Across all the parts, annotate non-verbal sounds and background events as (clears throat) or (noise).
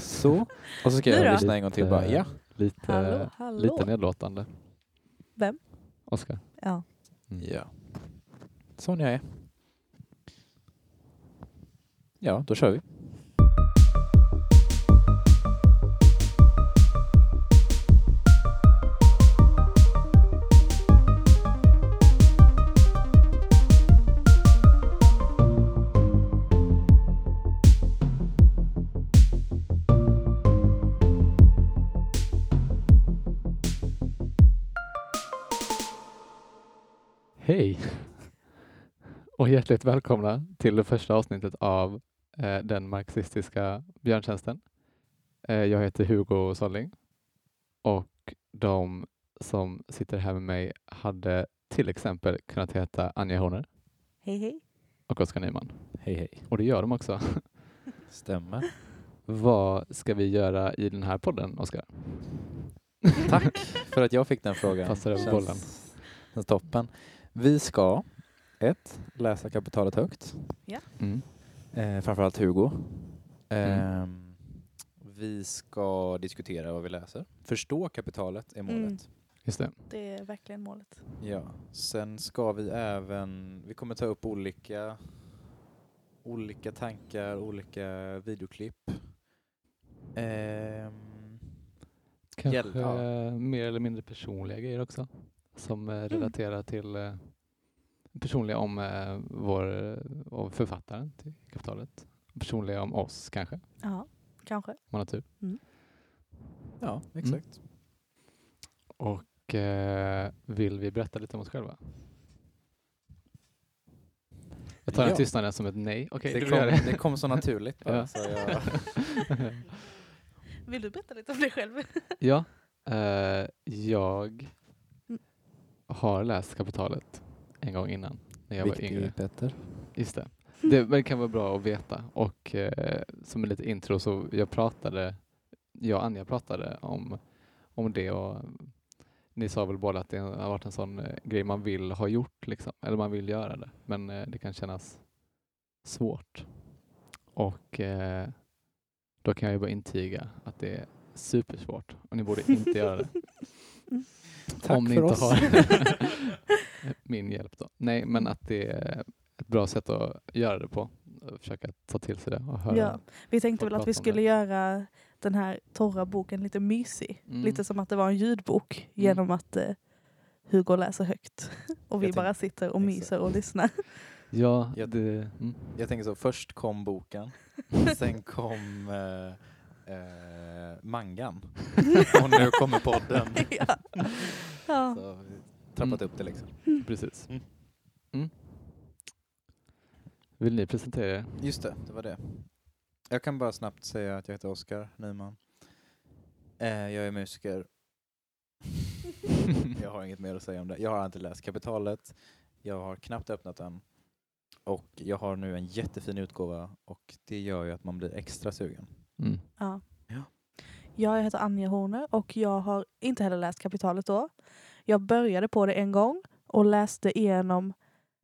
Så. Och så ska jag lyssna en gång till. Bara, ja. Lite, Hallå, hallå. lite nedlåtande. Vem? Oskar. Ja. Mm. ja. Sån jag är. Ja, då kör vi. Och hjärtligt välkomna till det första avsnittet av eh, den marxistiska björntjänsten. Eh, jag heter Hugo Solling och de som sitter här med mig hade till exempel kunnat heta Anja Horner Hej hej. och Oskar Nyman. Hej hej. Och det gör de också. (laughs) Stämmer. Vad ska vi göra i den här podden, Oskar? Tack för att jag fick den frågan. Passar över bollen. Känns toppen. Vi ska, ett, läsa kapitalet högt. Mm. Eh, framförallt Hugo. Mm. Ehm, Vi ska diskutera vad vi läser. Förstå kapitalet är målet. Mm. Just det. Det är verkligen målet. Ja. Sen ska vi även, vi kommer ta upp olika, olika tankar, olika videoklipp. Ehm, Kanske ja. mer eller mindre personliga grejer också som eh, relaterar till eh, personliga om eh, vår och författaren till kapitalet. Personliga om oss kanske, Ja, kanske. om man har tur. ja, exakt. Och eh, vill vi berätta lite om oss själva? Jag tar Ja. den tystnaden som ett nej. Okej, Det, kom, det kom så naturligt bara. (laughs) Ja. Så jag, (laughs) Vill du berätta lite om dig själv? (laughs) ja, eh, jag Mm. har läst Kapitalet en gång innan, när jag var yngre. Petter. Just det. Det men det kan vara bra att veta. Och eh, som en lite intro så jag pratade, jag och Anja pratade om, om det och ni sa väl båda att det har varit en sån eh, grej man vill ha gjort, liksom. eller man vill göra det, men eh, det kan kännas svårt. Och eh, då kan jag ju bara intyga att det är supersvårt och ni borde inte göra det. (laughs) Tack om ni för inte oss. har (laughs) min hjälp då. Nej, men att det är ett bra sätt att göra det på. Försöka ta till sig det och höra. Ja. Vi tänkte väl att vi skulle det. göra den här torra boken lite mysig. Mm. Lite som att det var en ljudbok genom att eh, Hugo läser högt. (laughs) Och vi Jag bara sitter och Exakt. myser och lyssnar. Ja, Jag- det, mm. Jag tänker så, först kom boken, (laughs) sen kom eh, eh, mangan (laughs) och nu kommer podden. (laughs) ja. Ja. Så trappat upp det liksom. precis. Mm. Mm. Vill ni presentera er? Just det, det var det. Jag kan bara snabbt säga att jag heter Oskar Nyman. Eh, jag är musiker. (laughs) jag har inget mer att säga om det. Jag har inte läst Kapitalet. Jag har knappt öppnat den. Och jag har nu en jättefin utgåva och det gör ju att man blir extra sugen. Mm. Ja. Ja. Jag heter Anja Horner och jag har inte heller läst Kapitalet då. Jag började på det en gång och läste igenom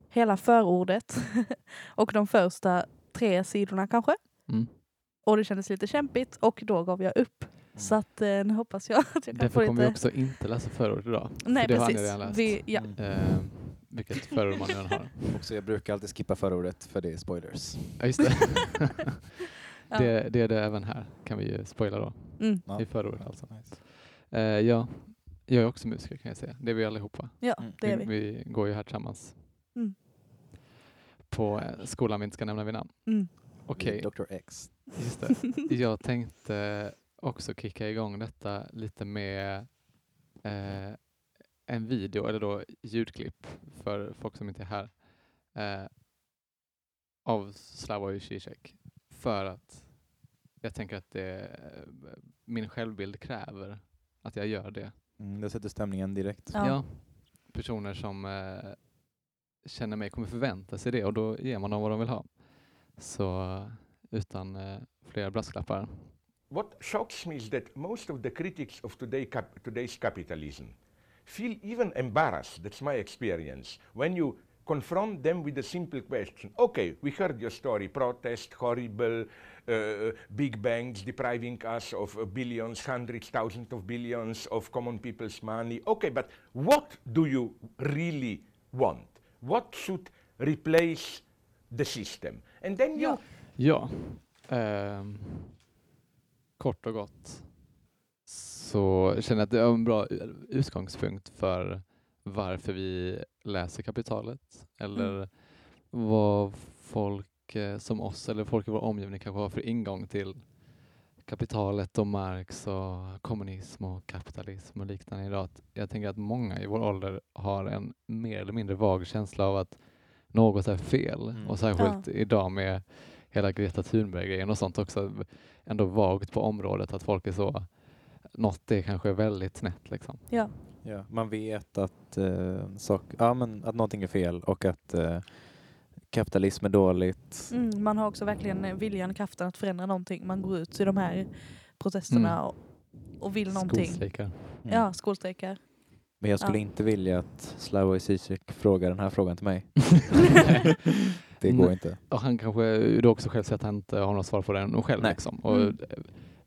hela förordet (laughs) och de första tre sidorna kanske. Mm. Och det kändes lite kämpigt och då gav jag upp. Så att eh, nu hoppas jag att jag kan få Därför kommer vi lite... också inte läsa förord idag. Nej för det har ni precis. redan läst. Vi, ja. Mm. Eh, vilket förord man redan har. (laughs) Också, jag brukar alltid skippa förordet för det är spoilers. Ja, just det. (laughs) Ja. det. Det är det även här, kan vi ju spoila då. Mm. I förordet alltså. Nice. Eh, ja, jag är också musiker kan jag säga. Det är vi allihopa. ja, Mm. det är vi, vi. vi går ju här tillsammans. Mm. På eh, skolan vi inte ska nämna vid namn. Mm. Okej, Dr X. just det. Jag tänkte också kicka igång detta lite med eh, en video, eller då ljudklipp för folk som inte är här, eh, av Slavoj Zizek. För att jag tänker att det, min självbild kräver att jag gör det. Mm, det sätter stämningen direkt. Ja. Personer som eh, känner mig kommer förvänta sig det och då ger man dem vad de vill ha. Så utan eh, fler brasklappar. What shocks me is that most of the critics of today cap- today's capitalism feel even embarrassed, that's my experience, when you confront them with a simple question. Okay, we heard your story protest, horrible, uh, big banks depriving us of uh, billions, hundreds, thousands of billions of common people's money. Okay, but what do you really want? What should replace the system? And then you Ja. Ja, ehm, kort och gott så känner jag att det är en bra utgångspunkt för varför vi läser kapitalet eller Mm. vad folk eh, som oss eller folk i vår omgivning kanske har för ingång till kapitalet och Marx och kommunism och kapitalism och liknande idag. Jag tänker att många i vår ålder har en mer eller mindre vag känsla av att något är fel Mm. och särskilt idag med hela Greta Thunberg-grejen och sånt också ändå vagt på området att folk är så något är kanske väldigt snett liksom. Ja. Ja, man vet att, eh, sak, ja, men att någonting är fel och att eh, kapitalism är dåligt. Mm, man har också verkligen eh, viljan, kraften att förändra någonting. Man går ut i de här protesterna Mm. och, och vill någonting. Skolstrejkar. Mm. Ja, skolstrejkar. Men jag skulle Ja. inte vilja att Slavoj Zizek frågar den här frågan till mig. (laughs) Det går Nej. inte. Och han kanske du också själv säger att han inte har något svar på den själv. Liksom. Och Mm. eh,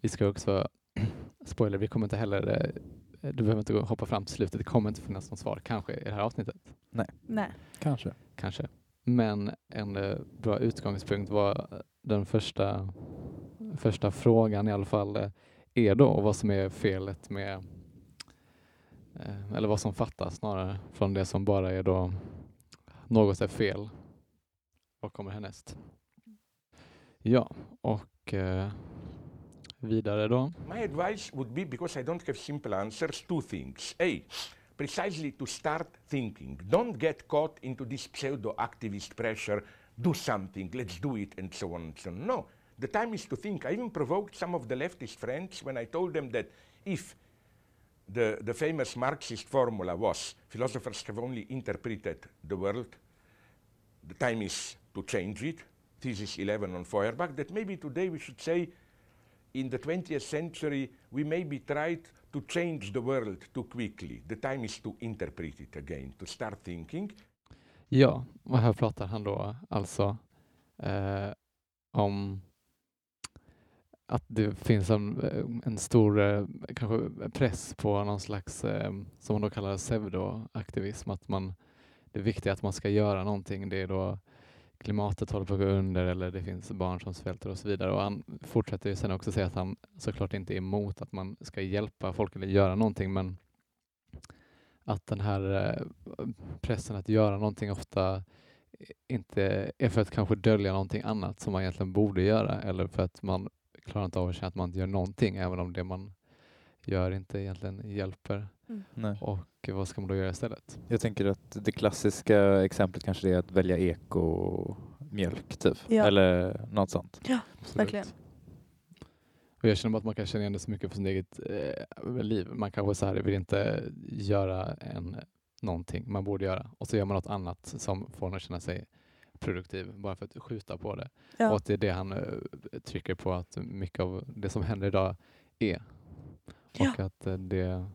Vi ska också, (clears throat) spoiler, vi kommer inte heller, eh, du behöver inte hoppa fram till slutet, det kommer inte finnas något svar, kanske i det här avsnittet. Nej. Kanske. Kanske. Men en eh, bra utgångspunkt var den första, första frågan i alla fall eh, är då vad som är felet med eh, eller vad som fattas snarare från det som bara är då något är fel. Vad kommer härnäst? Ja, och eh, vidare då. My advice would be because I don't have simple answers two things. A, precisely to start thinking. Don't get caught into this pseudo activist pressure do something, let's do it, and so on and so on. No, the time is to think. I even provoked some of the leftist friends when I told them that if the, the famous Marxist formula was philosophers have only interpreted the world, the time is to change it. Thesis 11 on Feuerbach, that maybe today we should say in the 20th century, we maybe tried to change the world too quickly. The time is to interpret it again, to start thinking. Ja, och här pratar han då alltså eh, om att det finns en, eh, en stor eh, kanske press på någon slags, eh, som man då kallar pseudoaktivism, att man, det viktiga är att man ska göra någonting. Det är då klimatet håller på att gå under eller det finns barn som svälter och så vidare. Och han fortsätter ju sen också säga att han såklart inte är emot att man ska hjälpa folk eller göra någonting, men att den här eh, pressen att göra någonting ofta inte är för att kanske dölja någonting annat som man egentligen borde göra eller för att man klarar inte av att känna att man inte gör någonting även om det man gör inte egentligen hjälper. Nej. Och vad ska man då göra istället? Jag tänker att det klassiska exemplet kanske är att välja ekomjölk typ. Ja. Eller något sånt. Verkligen. Och jag känner bara att man kan känna igen det så mycket för sitt eget eh, liv. Man kanske så här vill inte göra en, någonting man borde göra och så gör man något annat som får en att känna sig produktiv bara för att skjuta på det. Ja. Och att det är det han eh, trycker på att mycket av det som händer idag är. Ja. Och att eh, det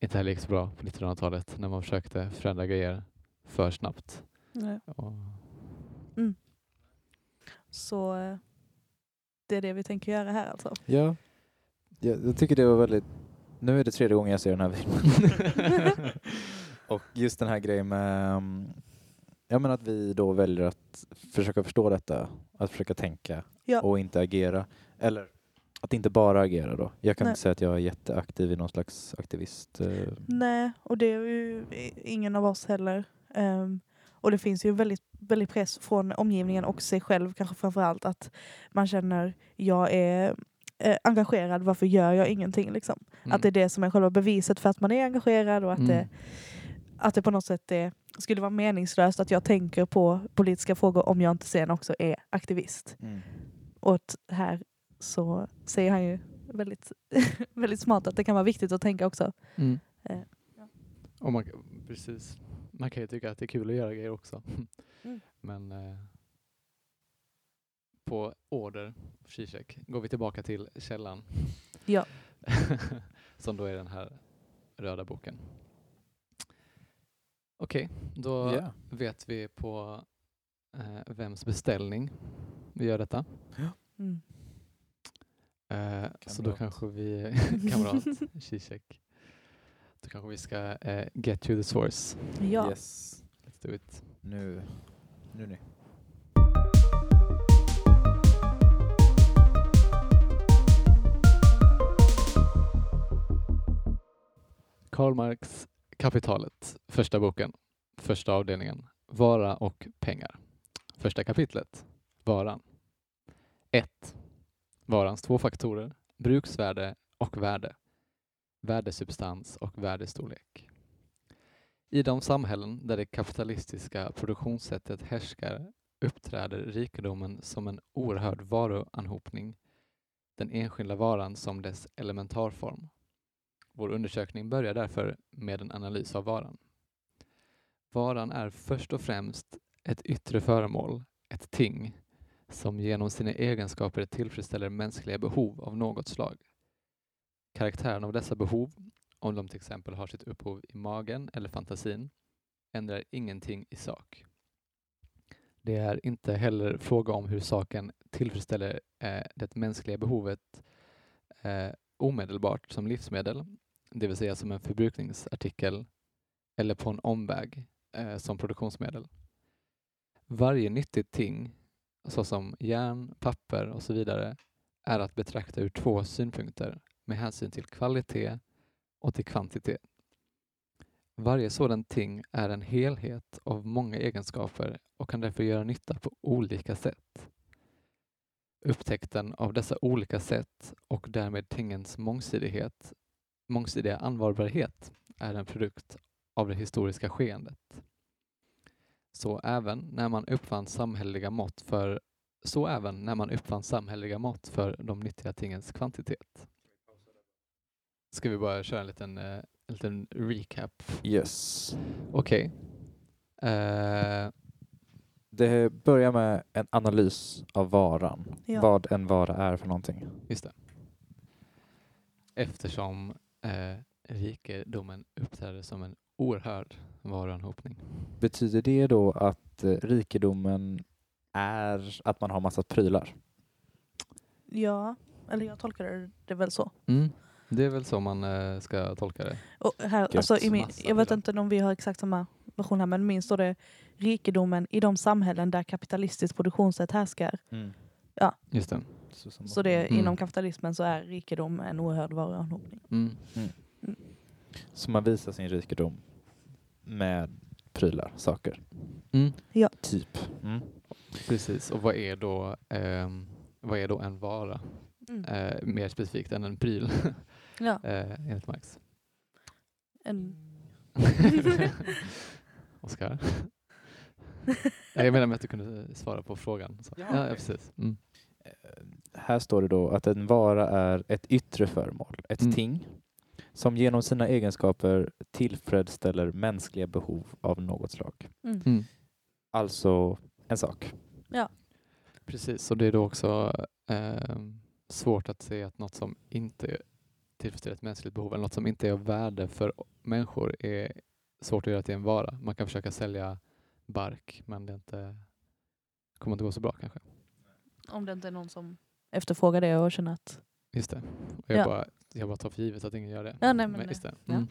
inte heller gick så bra på 1900-talet när man försökte förändra grejer för snabbt. Nej. Och, Så eh, det är det vi tänker göra här alltså. Ja. Jag, jag tycker det var väldigt... Nu är det tredje gången jag ser den här filmen. (laughs) Och just den här grejen med... um, Ja men att vi då väljer att försöka förstå detta, att försöka tänka Ja. och inte agera. Eller att inte bara agera då. Jag kan Nej. inte säga att jag är jätteaktiv i någon slags aktivist. eh, Nej, och det är ju ingen av oss heller. Ehm, och det finns ju väldigt, väldigt press från omgivningen och sig själv kanske framför allt att man känner jag är eh, engagerad, varför gör jag ingenting? Liksom. Mm. Att det är det som är själva beviset för att man är engagerad och att, det, Mm. att det på något sätt är, skulle vara meningslöst att jag tänker på politiska frågor om jag inte sen också är aktivist. Och att här så säger han ju väldigt, (laughs) väldigt smart att det kan vara viktigt att tänka också. Mm. Eh, Och man, precis. man kan ju tycka att det är kul att göra grejer också. (laughs) Mm. Men eh, på order, Zizek, går vi tillbaka till källan. Ja. (laughs) Som då är den här röda boken. Okej, då Ja. vet vi på eh, vems beställning vi gör detta. Mm. Eh, så då kanske vi, (laughs) (laughs) kamrat, Zizek. Då kanske vi ska eh, get to the source. Ja. Yes. Let's do it. Nu, nu ni. Karl Marx Kapitalet, första boken, första avdelningen, Vara och pengar. Första kapitlet, Varan. 1. Varans två faktorer, bruksvärde och värde, värdesubstans och värdestorlek. I de samhällen där det kapitalistiska produktionssättet härskar uppträder rikedomen som en oerhörd varuanhopning, den enskilda varan som dess elementarform. Vår undersökning börjar därför med en analys av varan. Varan är först och främst ett yttre föremål, ett ting, som genom sina egenskaper tillfredsställer mänskliga behov av något slag. Karaktären av dessa behov, om de till exempel har sitt upphov i magen eller fantasin, ändrar ingenting i sak. Det är inte heller fråga om hur saken tillfredsställer eh, det mänskliga behovet eh, omedelbart som livsmedel, det vill säga som en förbrukningsartikel, eller på en omväg eh, som produktionsmedel. Varje nyttigt ting, såsom järn, papper och så vidare, är att betrakta ur två synpunkter med hänsyn till kvalitet och till kvantitet. Varje sådan ting är en helhet av många egenskaper och kan därför göra nytta på olika sätt. Upptäckten av dessa olika sätt och därmed tingens mångsidighet, mångsidiga användbarhet är en produkt av det historiska skeendet. Så även när man uppfann samhälleliga mått för så även när man uppfann samhälleliga mått för de nyttiga tingens kvantitet. Ska vi bara köra en liten, eh, en liten recap? Yes. Okej. Eh, Det börjar med en analys av varan. Ja. Vad en vara är för någonting. Just det. Eftersom eh, rikedomen uppträder som en oerhörd varuanhopning. Betyder det då att eh, rikedomen är att man har massa prylar? ja, eller jag tolkar det väl så. Mm. Det är väl så man eh, ska tolka det. Och här, Gött. alltså, i min, jag vet inte om vi har exakt samma version här, men min står det rikedomen i de samhällen där kapitalistiskt produktionssätt härskar. Just det. Så, Så det, Mm. inom kapitalismen så är rikedom en oerhörd varuanhopning. Mm. så man visar sin rikedom med prylar, saker. Mm. Typ. Mm. Precis. Och vad är då, ehm, vad är då en vara? Mm. Eh, mer specifikt än en pryl, (laughs) Ja, eh, enligt Marx. en, (laughs) Oskar? (laughs) Jag menar med att du kunde svara på frågan. Så. Ja, Ja, ja, precis. Mm. Eh, Här står det då att en vara är ett yttre föremål, ett Mm. ting, som genom sina egenskaper tillfredsställer mänskliga behov av något slag. mm. Mm. Alltså en sak. Precis, och det är då också ehm, svårt att se att något som inte tillfredsställer ett mänskligt behov eller något som inte är av värde för människor är svårt att göra till en vara. Man kan försöka sälja bark men det är inte, kommer inte gå så bra kanske. Om det inte är någon som efterfrågar det och känner att... Just det. Och jag, Ja. bara, jag bara tar för givet att ingen gör det. Ja, nej, men, just det. ja. Mm.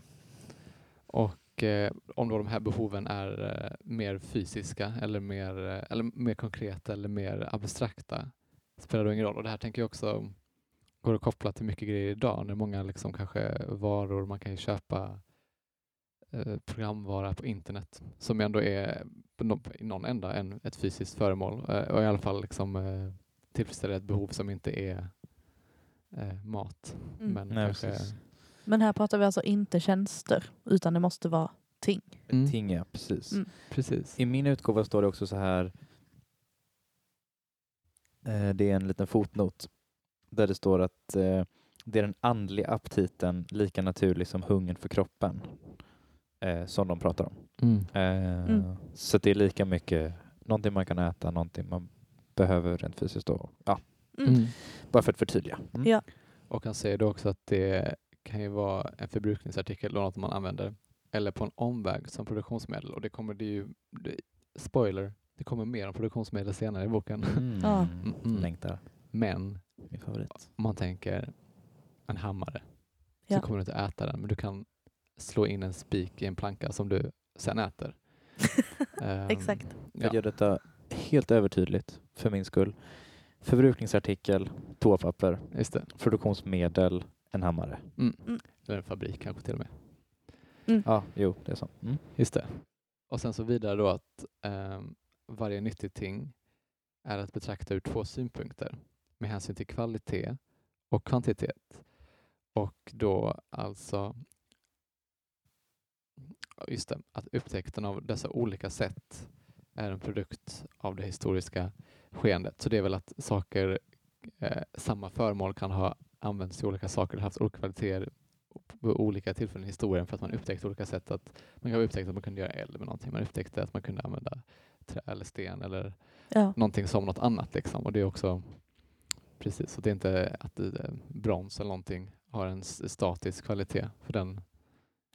Och eh, om då de här behoven är eh, mer fysiska eller mer, eh, eller mer konkreta eller mer abstrakta spelar då ingen roll. Och det här tänker jag också går att koppla till mycket grejer idag. När många liksom kanske varor, man kan ju köpa eh, programvara på internet som ändå är i någon ända en, ett fysiskt föremål eh, och i alla fall liksom, eh, tillfredsställer ett behov som inte är eh, mat. Mm. Men Nej, kanske. Men här pratar vi alltså inte tjänster, utan det måste vara ting. Mm. Ting, ja, precis. Mm. Precis. I min utgåva står det också så här. Eh, det är en liten fotnot där det står att eh, det är den andliga aptiten lika naturlig som hungern för kroppen eh, som de pratar om. Mm. Eh, Mm. Så det är lika mycket någonting man kan äta, någonting man behöver rent fysiskt. Då. Ja, Mm. Mm. bara för att förtydliga. Mm. Ja. Och han säger då också att det kan ju vara en förbrukningsartikel och något man använder eller på en omväg som produktionsmedel. Och det kommer det ju, det, spoiler, det kommer mer om produktionsmedel senare i boken. Mm. (laughs) Ja. Mm. Längtar. Men Min favorit. om man tänker en hammare Ja. så kommer du inte äta den, men du kan slå in en spik i en planka som du sen äter. (laughs) Ehm, Exakt. Att Ja, göra detta helt övertydligt för min skull. Förbrukningsartikel, toapapper, just det. produktionsmedel, en hammare. Mm. Mm. Eller en fabrik kanske till och med. Ja, jo, det är så. Mm. Just det. Och sen så vidare då att ehm, varje nyttigt ting är att betrakta ur två synpunkter med hänsyn till kvalitet och kvantitet. Och då alltså just det, att upptäckten av dessa olika sätt är en produkt av det historiska skeendet. Så det är väl att saker, eh, samma föremål kan ha använts till olika saker, haft olika kvaliteter på olika tillfällen i historien för att man upptäckte olika sätt att man kan upptäcka att man kunde göra eld med någonting. Man upptäckte att man kunde använda trä eller sten eller Ja. någonting som något annat. Liksom. Och det är också precis, så det är inte att det, brons eller någonting har en statisk kvalitet. För den,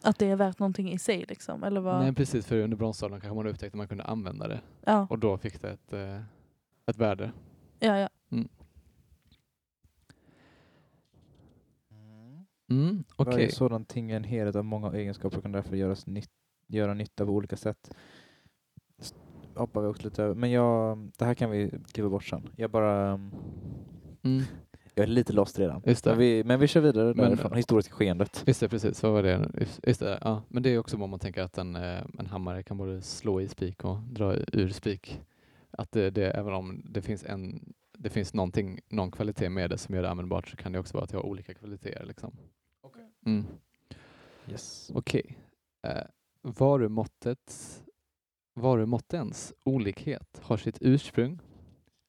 Att det är värt någonting i sig liksom. Eller vad? Nej precis, för under bronsåldern kanske man upptäckte att man kunde använda det Ja, och då fick det ett, eh, ett värde. ja, ja. Mm, Okej, Varje sådan ting är en helhet av många egenskaper och kan därför göras nytt, göra nytta på olika sätt. Hoppar vi också lite över. Men jag, det här kan vi kliva bort sen. Jag bara... mm, Jag är lite lost redan. Just det. Men, vi, men vi kör vidare Men- därifrån. Historiska skeendet. just det, precis. Vad var det? Just- det, ja. Men det är också om man tänker att en, eh, en hammare kan både slå i spik och dra ur spik. Att det, det, även om det finns, en, det finns någonting, någon kvalitet med det som gör det användbart så kan det också vara att det har olika kvaliteter. Liksom. Mm. Yes. Okej. Eh, varumåttets, varumåttens olikhet har sitt ursprung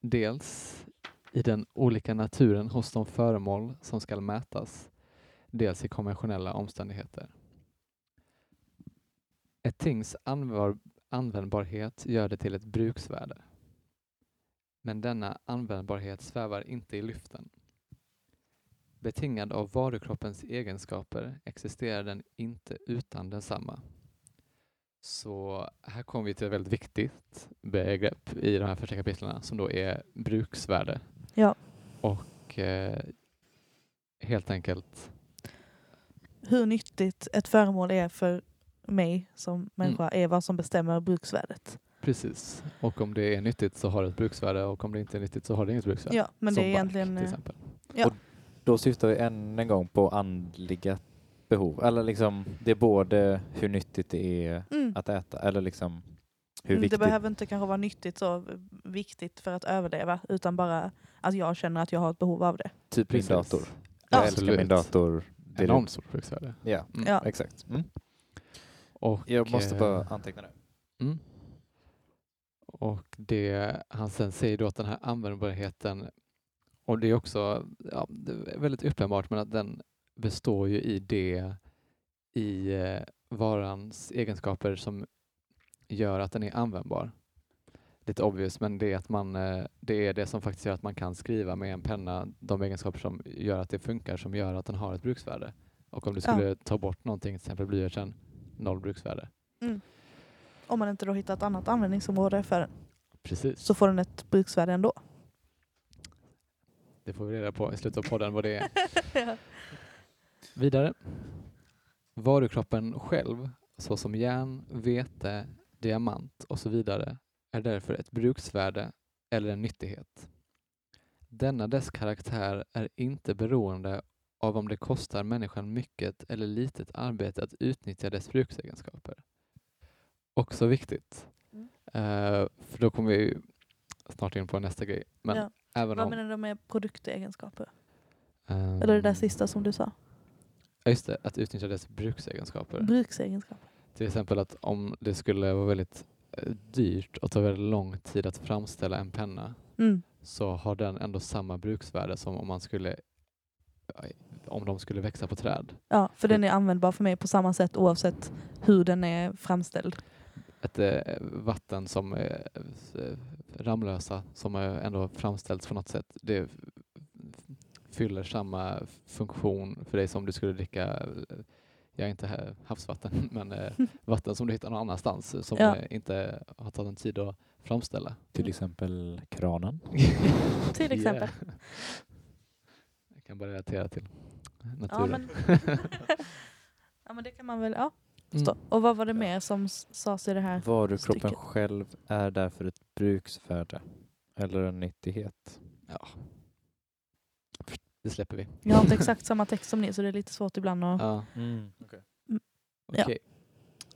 dels i den olika naturen hos de föremål som skall mätas, dels i konventionella omständigheter. Ett tings användbarhet gör det till ett bruksvärde. Men denna användbarhet svävar inte i luften. Betingad av varukroppens egenskaper existerar den inte utan densamma. Så här kommer vi till ett väldigt viktigt begrepp i de här första kapitlen som då är bruksvärde. Ja. Och eh, helt enkelt, Hur nyttigt ett föremål är för mig som människa är vad som bestämmer bruksvärdet. Precis. Och om det är nyttigt så har det ett bruksvärde och om det inte är nyttigt så har det inget bruksvärde. Ja, men det Som är bark, egentligen... till eh, exempel. Då syftar vi än en gång på andliga behov. Eller liksom, det är både hur nyttigt det är Mm. att äta eller liksom hur Mm, viktigt. Det behöver inte kanske vara nyttigt så viktigt för att överleva utan bara att jag känner att jag har ett behov av det. Typ min dator. Ja. Jag älskar min dator. Det är Enormt stort bruksvärde. Ja, Mm. Ja. exakt. Mm. Och, Jag måste eh, bara anteckna det. Mm. Och det, han sen säger då att den här användbarheten, och det är också ja, det är väldigt uppenbart, men att den består ju i det, i eh, varans egenskaper som gör att den är användbar. Lite obvious, men det är, att man, eh, det är det som faktiskt gör att man kan skriva med en penna, de egenskaper som gör att det funkar, som gör att den har ett bruksvärde. Och om du Ja. skulle ta bort någonting, till exempel blyertsen, noll bruksvärde. Om man inte då hittar ett annat användningsområde för den Precis. så får den ett bruksvärde ändå. Det får vi reda på i slutet av podden vad det är. (laughs) Ja. Vidare. Varukroppen själv, såsom järn, vete, diamant och så vidare, är därför ett bruksvärde eller en nyttighet. Denna dess karaktär är inte beroende av om det kostar människan mycket eller litet arbete att utnyttja dess bruksegenskaper. Också viktigt. Mm. Eh, för då kommer vi snart in på nästa grej. Men Ja. även Vad om... menar du med produktegenskaper? ehm, Eller det där sista som du sa? Ja, just det, att utnyttja dess bruksegenskaper. Bruksegenskaper. Till exempel att om det skulle vara väldigt eh, dyrt och ta väldigt lång tid att framställa en penna Mm. så har den ändå samma bruksvärde som om man skulle om de skulle växa på träd. Ja, för den är användbar för mig på samma sätt oavsett hur den är framställd. Ett eh, vatten som är eh, Ramlösa som är ändå framställts på något sätt. Det fyller samma funktion för dig som du skulle dricka eh, ja inte här, havsvatten, (laughs) men eh, (laughs) vatten som du hittar någon annanstans eh, som Ja. eh, inte har tagit en tid att framställa. Till exempel kranen. (laughs) Till exempel. Yeah. Jag kan bara relatera till Ja naturen. men, ja men det kan man väl ja. Mm. Och vad var det mer som sades i det här? Varukroppen stycket. själv är därför ett bruksvärde. Eller en nyttighet. Ja. Det släpper vi. Jag har inte (laughs) exakt samma text som ni så det är lite svårt ibland att... Ja. Ja. Okej.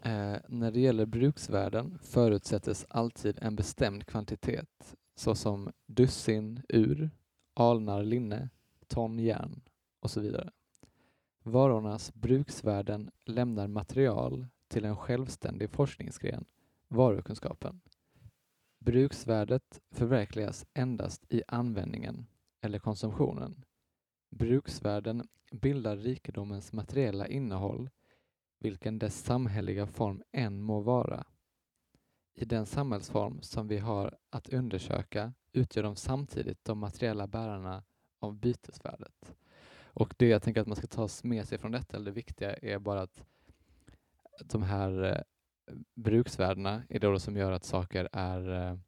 Eh, när det gäller bruksvärden förutsättes alltid en bestämd kvantitet såsom dussin ur, alnar linne, ton järn och så vidare. Varornas bruksvärden lämnar material till en självständig forskningsgren, varukunskapen. Bruksvärdet förverkligas endast i användningen eller konsumtionen. Bruksvärden bildar rikedomens materiella innehåll vilken dess samhälleliga form än må vara. I den samhällsform som vi har att undersöka utgör de samtidigt de materiella bärarna av bytesvärdet. Och det jag tänker att man ska ta med sig från detta, eller det viktiga, är bara att de här eh, bruksvärdena är det som gör att saker är eh,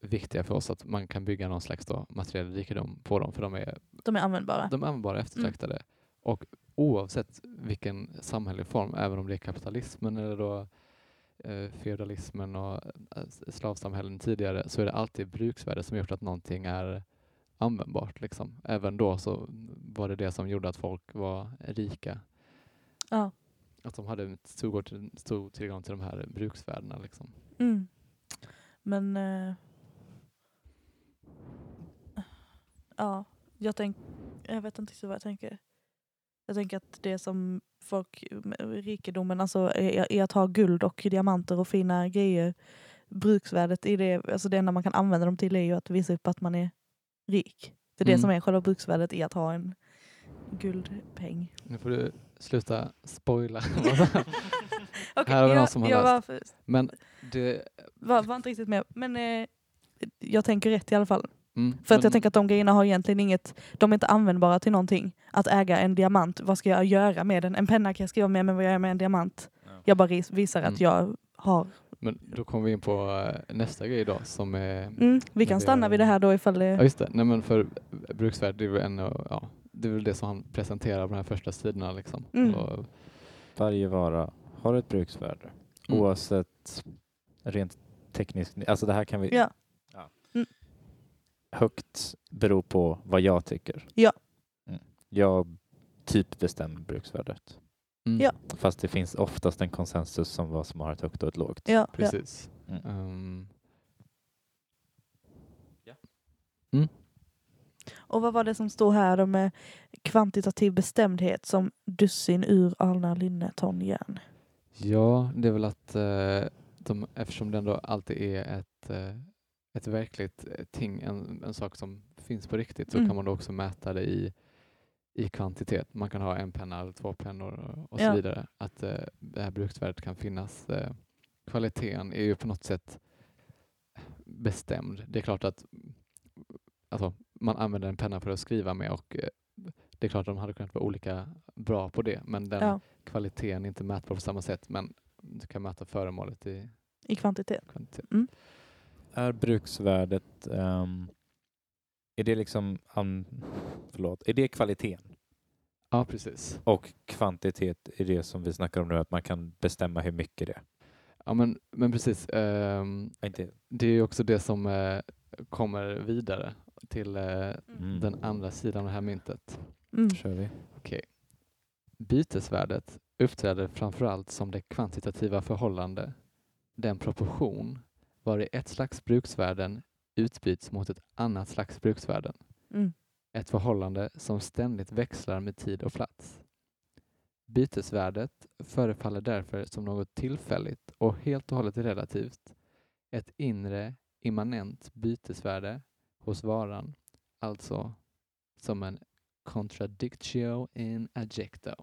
viktiga för oss, att man kan bygga någon slags då, materiell rikedom på dem, för de är De är användbara. de är användbara eftertraktade. Och oavsett vilken samhällelig form, även om det är kapitalismen eller då eh, feudalismen och eh, slavsamhällen tidigare, så är det alltid bruksvärde som gjort att någonting är användbart. Liksom. Även då så var det det som gjorde att folk var rika. Ja. Att de hade en stor, till- stor tillgång till de här bruksvärdena. Liksom. Mm. Men... eh, ja, jag tänk, Jag vet inte vad jag tänker. Jag tänker att det som folk... Rikedomen alltså är, är att ha guld och diamanter och fina grejer. Bruksvärdet i det, alltså det enda man kan använda dem till är ju att visa upp att man är rik. Det är det Mm. som är själva bruksvärdet i att ha en guldpeng. Nu får du sluta spoila. Okej, (laughs) Här har vi någon jag, som har jag läst. var, Men det... var, var inte riktigt med. Men eh, jag tänker rätt i alla fall. Mm, För att jag tänker att de grejerna har egentligen inget, de är inte användbara till någonting. Att äga en diamant, vad ska jag göra med den? En penna kan jag skriva med, men vad gör jag med en diamant? Ja. Jag bara visar att Mm. jag har. Men då kommer vi in på eh, nästa grej då som är... Mm, vi kan stanna är- vid det här då ifall Ja det... just det, nej men för bruksvärde det är väl en, ja, det är väl det som han presenterar på de här första sidorna liksom. Mm. Och, Varje vara har ett bruksvärde. Mm. Oavsett rent tekniskt. Alltså det här kan vi... Ja. Ja. Mm. Högt beror på vad jag tycker. Ja. Mm. Jag typ bestämmer bruksvärdet. Mm, Ja. Fast det finns oftast en konsensus om vad som har ett högt och ett lågt. Ja, ja. Precis. Mm. Ehm, Och vad var det som stod här då med kvantitativ bestämdhet som dussin ur alnar linne ton järn? ja, det är väl att eh, de, eftersom det ändå alltid är ett, eh, ett verkligt eh, ting, en, en sak som finns på riktigt, så Mm. kan man då också mäta det i, i kvantitet. Man kan ha en penna eller två pennor och, och Ja. så vidare. Att eh, det här bruksvärdet kan finnas. Eh, kvaliteten är ju på något sätt bestämd. Det är klart att alltså, man använder en penna för att skriva med och eh, det är klart att de hade kunnat vara olika bra på det, men den Ja, kvaliteten är inte mätbar på samma sätt, men du kan mäta föremålet i i kvantitet. kvantitet. Är bruksvärdet, ehm, är det liksom, um, förlåt, är det kvaliteten? Ja, precis. Och kvantitet är det som vi snackar om nu, att man kan bestämma hur mycket det är. Ja, men, men precis. Inte, det är ju också det som eh, kommer vidare till eh, Mm. den andra sidan av det här myntet. Mm. kör vi. Okej. Bytesvärdet uppträder framförallt som det kvantitativa förhållande, den proportion vari ett slags bruksvärden utbyts mot ett annat slags bruksvärden. Mm. Ett förhållande som ständigt växlar med tid och plats. Bytesvärdet förefaller därför som något tillfälligt och helt och hållet relativt. Ett inre immanent bytesvärde hos varan, alltså som en contradictio in adjecto.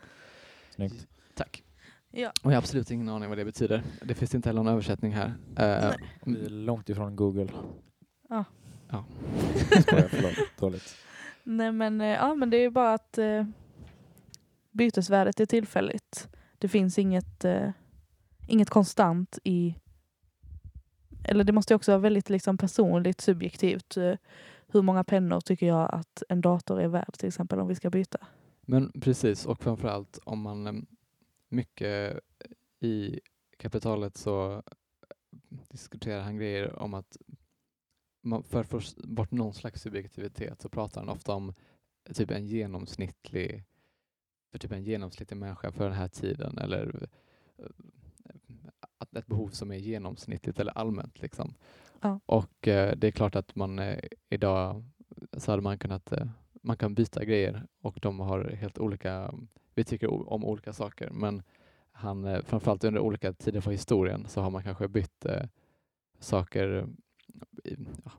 (laughs) Snyggt. Tack. Ja. Och jag har absolut ingen aning vad det betyder. Det finns inte heller någon översättning här. Eh, Vi är långt ifrån Google. Ja. Ja. Skojar, förlåt. (laughs) Dåligt. Nej men, eh, ja, men det är ju bara att eh, bytesvärdet är tillfälligt. Det finns inget, eh, inget konstant i... Eller det måste också vara väldigt liksom, personligt, subjektivt. Eh, hur många pennor tycker jag att en dator är värd till exempel om vi ska byta? Men precis, och framförallt om man mycket i kapitalet så diskuterar han grejer om att man, för att få bort någon slags subjektivitet så pratar han ofta om typ en genomsnittlig för typ en genomsnittlig människa för den här tiden eller eh, ett behov som är genomsnittligt eller allmänt. Liksom. Ja. Och eh, det är klart att man eh, idag så hade man kunnat eh, man kan byta grejer och de har helt olika, vi tycker om olika saker men han, eh, framförallt under olika tider på historien så har man kanske bytt eh, saker i, ja,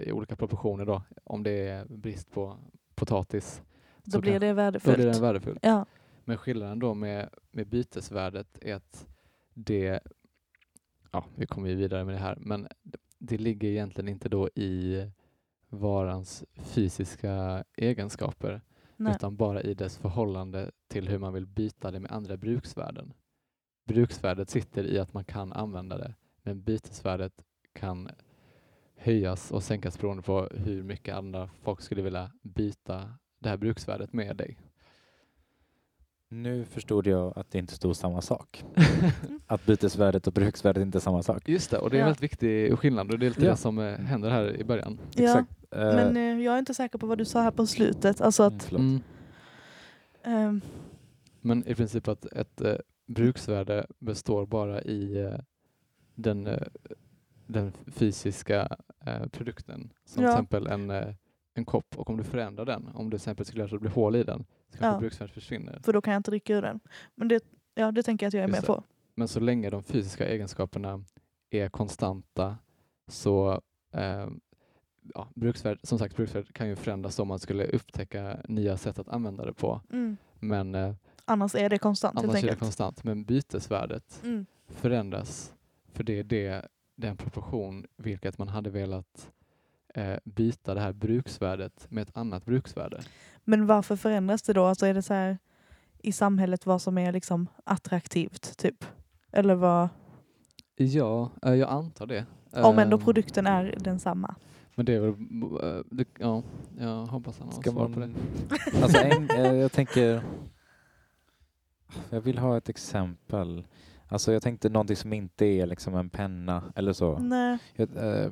i olika proportioner då. Om det är brist på potatis Då blir kanske- det då värdefullt. blir den värdefull. Ja, Men skillnaden då med, med bytesvärdet är att det, ja vi kommer ju vidare med det här, men det, det ligger egentligen inte då i varans fysiska egenskaper nej. utan bara i dess förhållande till hur man vill byta det med andra bruksvärden. Bruksvärdet sitter i att man kan använda det, men bytesvärdet kan höjas och sänkas beroende på hur mycket andra folk skulle vilja byta det här bruksvärdet med dig. Nu förstod jag att det inte stod samma sak. (laughs) Att bytesvärdet och bruksvärdet inte är samma sak. Just det, och det är en Ja. väldigt viktig skillnad och det är lite Ja. det som eh, händer här i början. Ja, Exakt. Eh, men eh, jag är inte säker på vad du sa här på slutet. Alltså att... Mm. Ehm, Men i princip att ett eh, bruksvärde består bara i eh, den, eh, den fysiska eh, produkten. Som Ja. till exempel en, eh, en kopp och om du förändrar den, om du till exempel skulle göra så att det blir hål i den, så kanske Ja. bruksvärdet försvinner. för då kan jag inte dricka ur den. Men det, ja, det tänker jag att jag är Just med det. på. Men så länge de fysiska egenskaperna är konstanta så eh, ja, bruksvärd, som sagt, bruksvärdet kan ju förändras om man skulle upptäcka nya sätt att använda det på. Mm. Men eh, Annars är det konstant helt annars är det enkelt. konstant. Men bytesvärdet Mm. förändras för det är det, den proportion vilket man hade velat eh, byta det här bruksvärdet med ett annat bruksvärde. Men varför förändras det då? Alltså är det så här i samhället vad som är liksom attraktivt typ? Eller vad? Ja, eh, jag antar det. Om ändå Eh, produkten är densamma. Men det är väl, eh, det, ja, jag hoppas han har Ska svar på det. Alltså en, (laughs) eh, jag tänker... Jag vill ha ett exempel. Alltså jag tänkte någonting som inte är liksom en penna eller så. Nej. Jag, eh,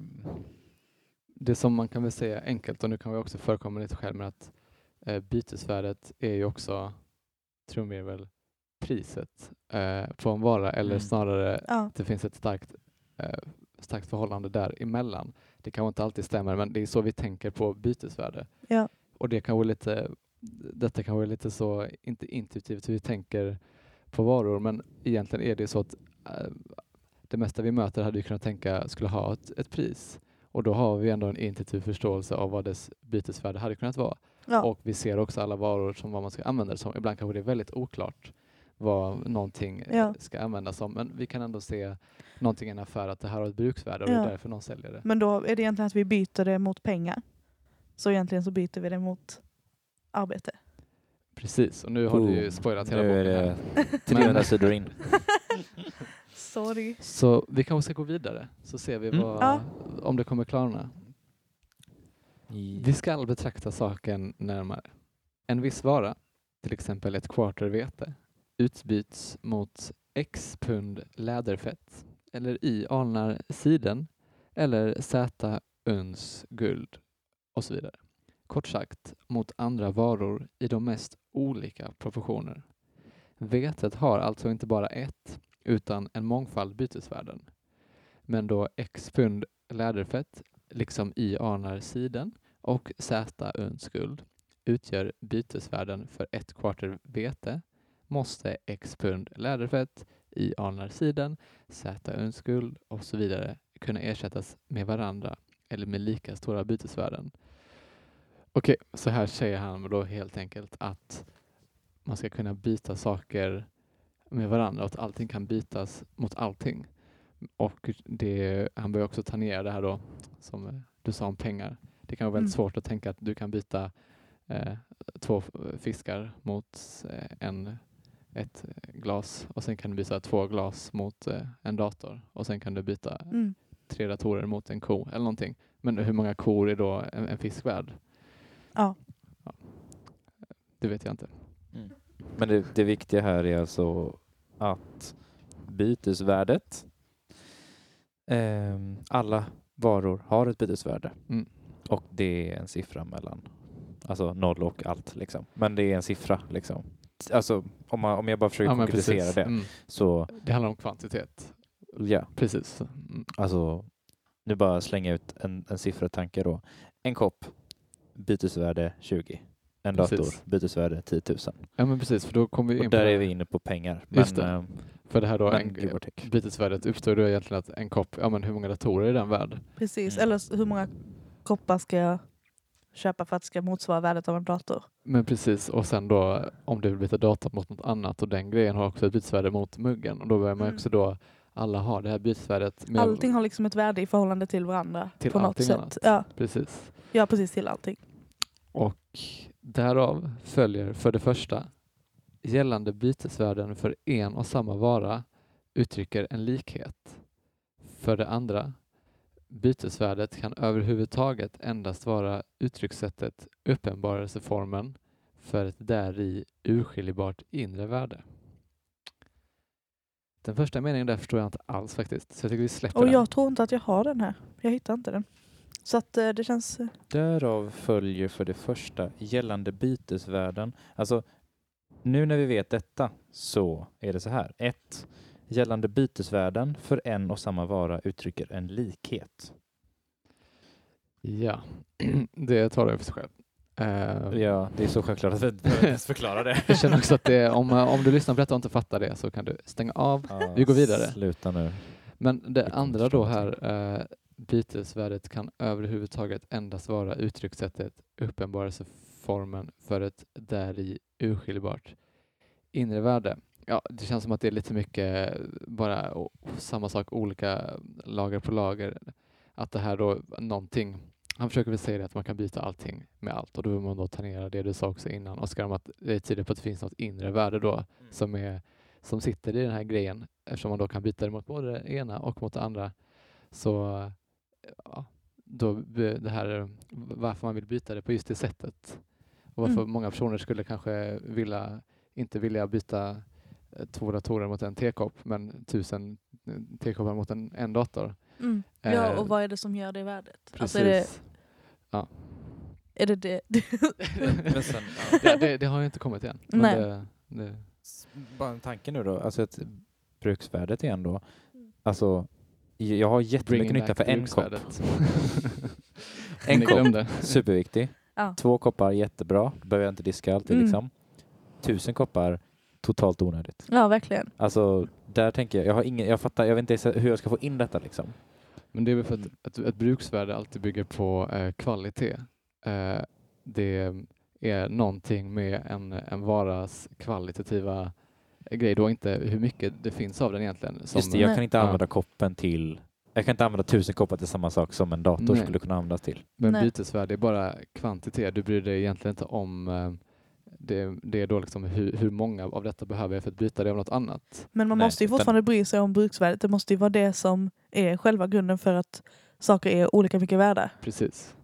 Det som man kan väl säga enkelt, och nu kan vi också förekomma lite själv, med att eh, bytesvärdet är ju också, tror jag väl, priset eh, på en vara eller Mm. snarare Ja. att det finns ett starkt, starkt förhållande däremellan. Det kanske inte alltid stämmer, men det är så vi tänker på bytesvärde. Ja. Och det kan vara lite, detta kan vara lite så, inte intuitivt hur vi tänker på varor, men egentligen är det så att eh, det mesta vi möter hade vi kunnat tänka skulle ha ett, ett pris. Och då har vi ändå en intuitiv förståelse av vad dess bytesvärde hade kunnat vara. Ja. Och vi ser också alla varor som vad man ska använda det som. Ibland kanske det är väldigt oklart vad någonting eh, Ja. ska användas som. Men vi kan ändå se någonting i en affär att det här har ett bruksvärde och det Ja. är därför någon säljer det. Men då är det egentligen att vi byter det mot pengar. Så egentligen så byter vi det mot arbete. Precis, och nu har du ju spoilat hela Nu boken. är här. (laughs) det 300 sidor in. (laughs) Sorry. Så vi kanske ska gå vidare så ser vi Mm. vad, Ja. om det kommer klarna. Vi ska betrakta saken närmare. En viss vara, till exempel ett quarter vete, utbyts mot x pund läderfett eller i alnar siden eller z uns guld och så vidare. Kort sagt mot andra varor i de mest olika proportioner. Vetet har alltså inte bara ett utan en mångfald bytesvärden. Men då x pund läderfett liksom i alnar siden och Z uns guld utgör bytesvärden för ett kvarter vete måste x pund läderfett i alnar siden, Z uns guld och så vidare kunna ersättas med varandra eller med lika stora bytesvärden. Okej, så här säger han då helt enkelt att man ska kunna byta saker med varandra och att allting kan bytas mot allting. Och det, han börjar också tangera det här då som du sa om pengar. Det kan vara väldigt Mm. svårt att tänka att du kan byta eh, två fiskar mot eh, en, ett glas och sen kan du byta två glas mot eh, en dator och sen kan du byta Mm. tre datorer mot en ko eller någonting. Men hur många kor är då en, en fisk värd? Ja. Det vet jag inte. Men det, det viktiga här är alltså att bytesvärdet, ehm, alla varor har ett bytesvärde Mm. och det är en siffra mellan, alltså noll och allt liksom. Men det är en siffra liksom. Alltså om, man, om jag bara försöker Ja, konkretisera det Mm. så Det handlar om kvantitet. ja, Precis. Mm. alltså nu bara slänga ut en, en siffratanke då. En kopp, bytesvärde 20. En Precis. dator, bytesvärde 10 000. Ja men precis, för då kommer vi in Och på där det är vi inne på pengar. Just Men, det. eh, För det här då, men en, bytesvärdet uppstår då egentligen att en kopp, ja men hur många datorer är den värd? Precis, Mm. eller hur många koppar ska jag köpa för att det ska motsvara värdet av en dator? Men precis, och sen då om du vill byta datorn mot något annat och den grejen har också ett bytesvärde mot muggen och då börjar man Mm. också då, alla har det här bytesvärdet. med- Allting har liksom ett värde i förhållande till varandra Till på något sätt. annat. Ja, Precis. ja, precis till allting. Och därav följer för det första gällande bytesvärden för en och samma vara uttrycker en likhet. För det andra bytesvärdet kan överhuvudtaget endast vara uttryckssättet uppenbarelseformen för ett däri urskiljbart inre värde. Den första meningen där förstår jag inte alls faktiskt, så jag tycker vi släpper Och den. jag tror inte att jag har den här. Jag hittar inte den. Så att eh, det känns... eh, Därav följer för det första gällande bytesvärden. Alltså, nu när vi vet detta så är det så här. 1. Gällande bytesvärden för en och samma vara uttrycker en likhet. Ja, (clears throat) det tar det för sig själv. Eh, Ja, det är så självklart att vi inte förklara det. (laughs) Jag känner också att det, om, om du lyssnar på detta och inte fattar det så kan du stänga av. Ja, Vi går vidare. Sluta nu. Men det andra då här, eh, bytesvärdet kan överhuvudtaget endast vara uttryckssättet uppenbarelseformen för ett däri urskiljbart inre värde. Ja, det känns som att det är lite mycket bara samma sak, olika lager på lager. Att det här då, någonting, han försöker väl säga det att man kan byta allting med allt och då vill man då tangera det du sa också innan. Oskar, om att det tyder på att det finns något inre värde då som, är, som sitter i den här grejen eftersom man då kan byta det mot både det ena och mot det andra. Så ja, då det här varför man vill byta det på just det sättet och varför Mm. många personer skulle kanske vilja, inte vilja byta två datorer mot en tekopp men tusen eh, tekoppar mot en, en dator. Mm. Ja, Eh, och vad är det som gör det värdet? Precis. Alltså är det är det, det? (laughs) Men sen, ja. det, det, det har ju inte kommit än. Men Nej. Det, det, Bara en tanke nu då, alltså ett bruksvärdet igen då. Alltså, jag har jättemycket nytta för en kopp. (laughs) En kopp. Superviktig. Ja. Två koppar, jättebra. Då behöver jag inte diska alltid Mm. liksom. Tusen koppar, totalt onödigt. ja, verkligen. Alltså, där tänker jag, jag har ingen, jag fattar, jag vet inte hur jag ska få in detta liksom. Men det är väl för att ett, ett bruksvärde alltid bygger på eh, kvalitet. Eh, det är någonting med en, en varas kvalitativa grej då, inte hur mycket det finns av den egentligen. Som, Just det, jag Nej. kan inte använda koppen till, jag kan inte använda tusen koppar till samma sak som en dator Nej. skulle kunna användas till. Men Nej. bytesvärde är bara kvantitet. Du bryr dig egentligen inte om eh, det, det är då liksom hur, hur många av detta behöver jag för att byta det av något annat. Men man Nej, måste ju utan- fortfarande bry sig om bruksvärdet. Det måste ju vara det som är själva grunden för att saker är olika mycket värda. Precis.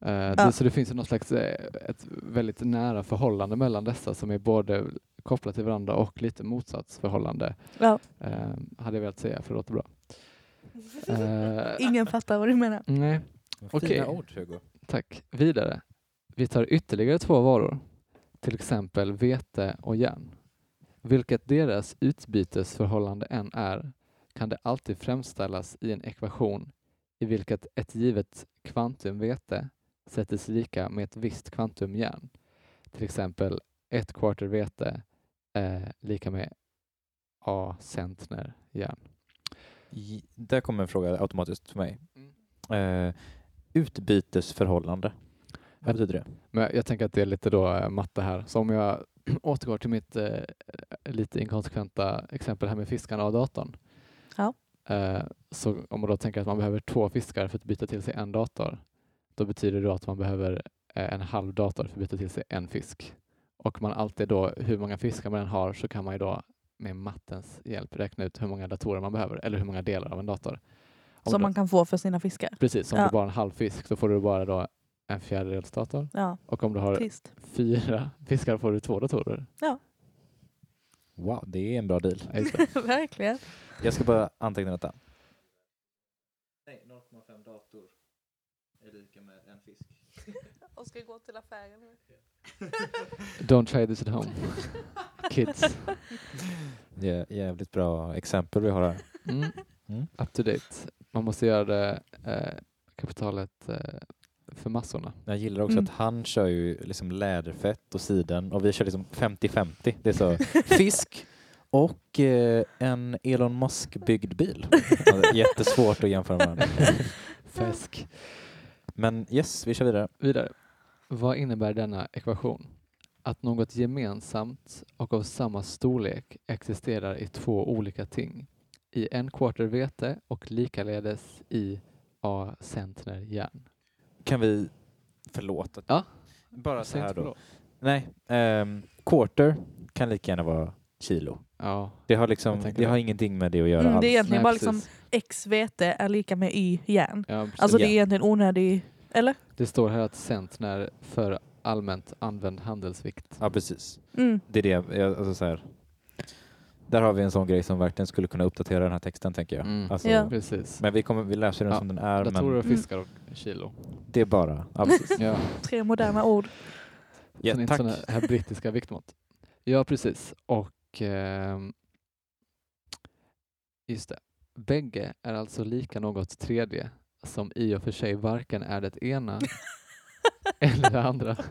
Eh, det, så det finns ju något slags eh, ett väldigt nära förhållande mellan dessa som är både kopplat till varandra och lite motsatsförhållande. Ja. Eh, hade jag velat säga för det låter bra. (laughs) Eh, Ingen fattar vad du menar. Nej. Fina ord Hugo. tack. Vidare. Vi tar ytterligare två varor, till exempel vete och järn. Vilket deras utbytesförhållande än är kan det alltid framställas i en ekvation i vilket ett givet kvantum vete sättes lika med ett visst kvantum järn. Till exempel ett kvarter vete är lika med A centner järn. I, där kommer en fråga automatiskt för mig. Mm. Eh, utbytesförhållande. Vad betyder det? Men jag, tänker att det är lite då eh, matte här. Så om jag (clears throat) återgår till mitt eh, lite inkonsekventa exempel här med fiskarna och datorn. Ja. Eh, så om man då tänker att man behöver två fiskar för att byta till sig en dator. Då betyder det då att man behöver eh, en halv dator för att byta till sig en fisk. Och man alltid då, hur många fiskar man än har så kan man ju då med mattens hjälp räkna ut hur många datorer man behöver eller hur många delar av en dator. Om Som då- man kan få för sina fiskar. Precis, om Ja. du bara har en halv fisk så får du bara då en fjärdedels dator. Ja, Och om du har trist. fyra fiskar får du två datorer. Wow, det är en bra deal. Ja. (laughs) Verkligen. Jag ska bara anteckna detta. Nej, 0,5 dator är lika med en fisk. (laughs) Och ska gå till affären. (laughs) Don't try this at home. Kids. Ja, jävligt bra exempel vi har här. Mm. Mm. Up to date. Man måste göra det eh, kapitalet eh, för massorna. Jag gillar också Mm. att han kör ju liksom läderfett och siden och vi kör liksom 50-50. Det är så (laughs) fisk och eh, en Elon Musk-byggd bil. Jättesvårt att jämföra med varandra. (laughs) Fäsk. Men yes, vi kör vidare. Vidare. Vad innebär denna ekvation? Att något gemensamt och av samma storlek existerar i två olika ting. I en quarter vete och likaledes i A centner järn. Kan vi, förlåt, Ja. bara så här då. Nej, ehm, quarter kan lika gärna vara kilo. Ja, Det har, liksom, det det. har ingenting med det att göra Mm, alls. det är egentligen Nej, bara liksom x vete är lika med y järn. ja. Alltså det är egentligen onödig... Eller? Det står här att centner för allmänt använd handelsvikt. Ja, precis. Mm. Det är det, jag- alltså så här. Där har vi en sån grej som verkligen skulle kunna uppdatera den här texten tänker jag. Mm. Alltså, Ja. Precis. Men vi, kommer, vi läser den Ja, som den är, Datorer och men fiskar och kilo. Det är bara... Ja. Ja. (laughs) Tre moderna ord. Ja, Sen tack. såna här brittiska viktmått. Ja, precis. Och ehm, just det. Bägge är alltså lika något tredje som i och för sig varken är det ena (laughs) eller det andra. (laughs)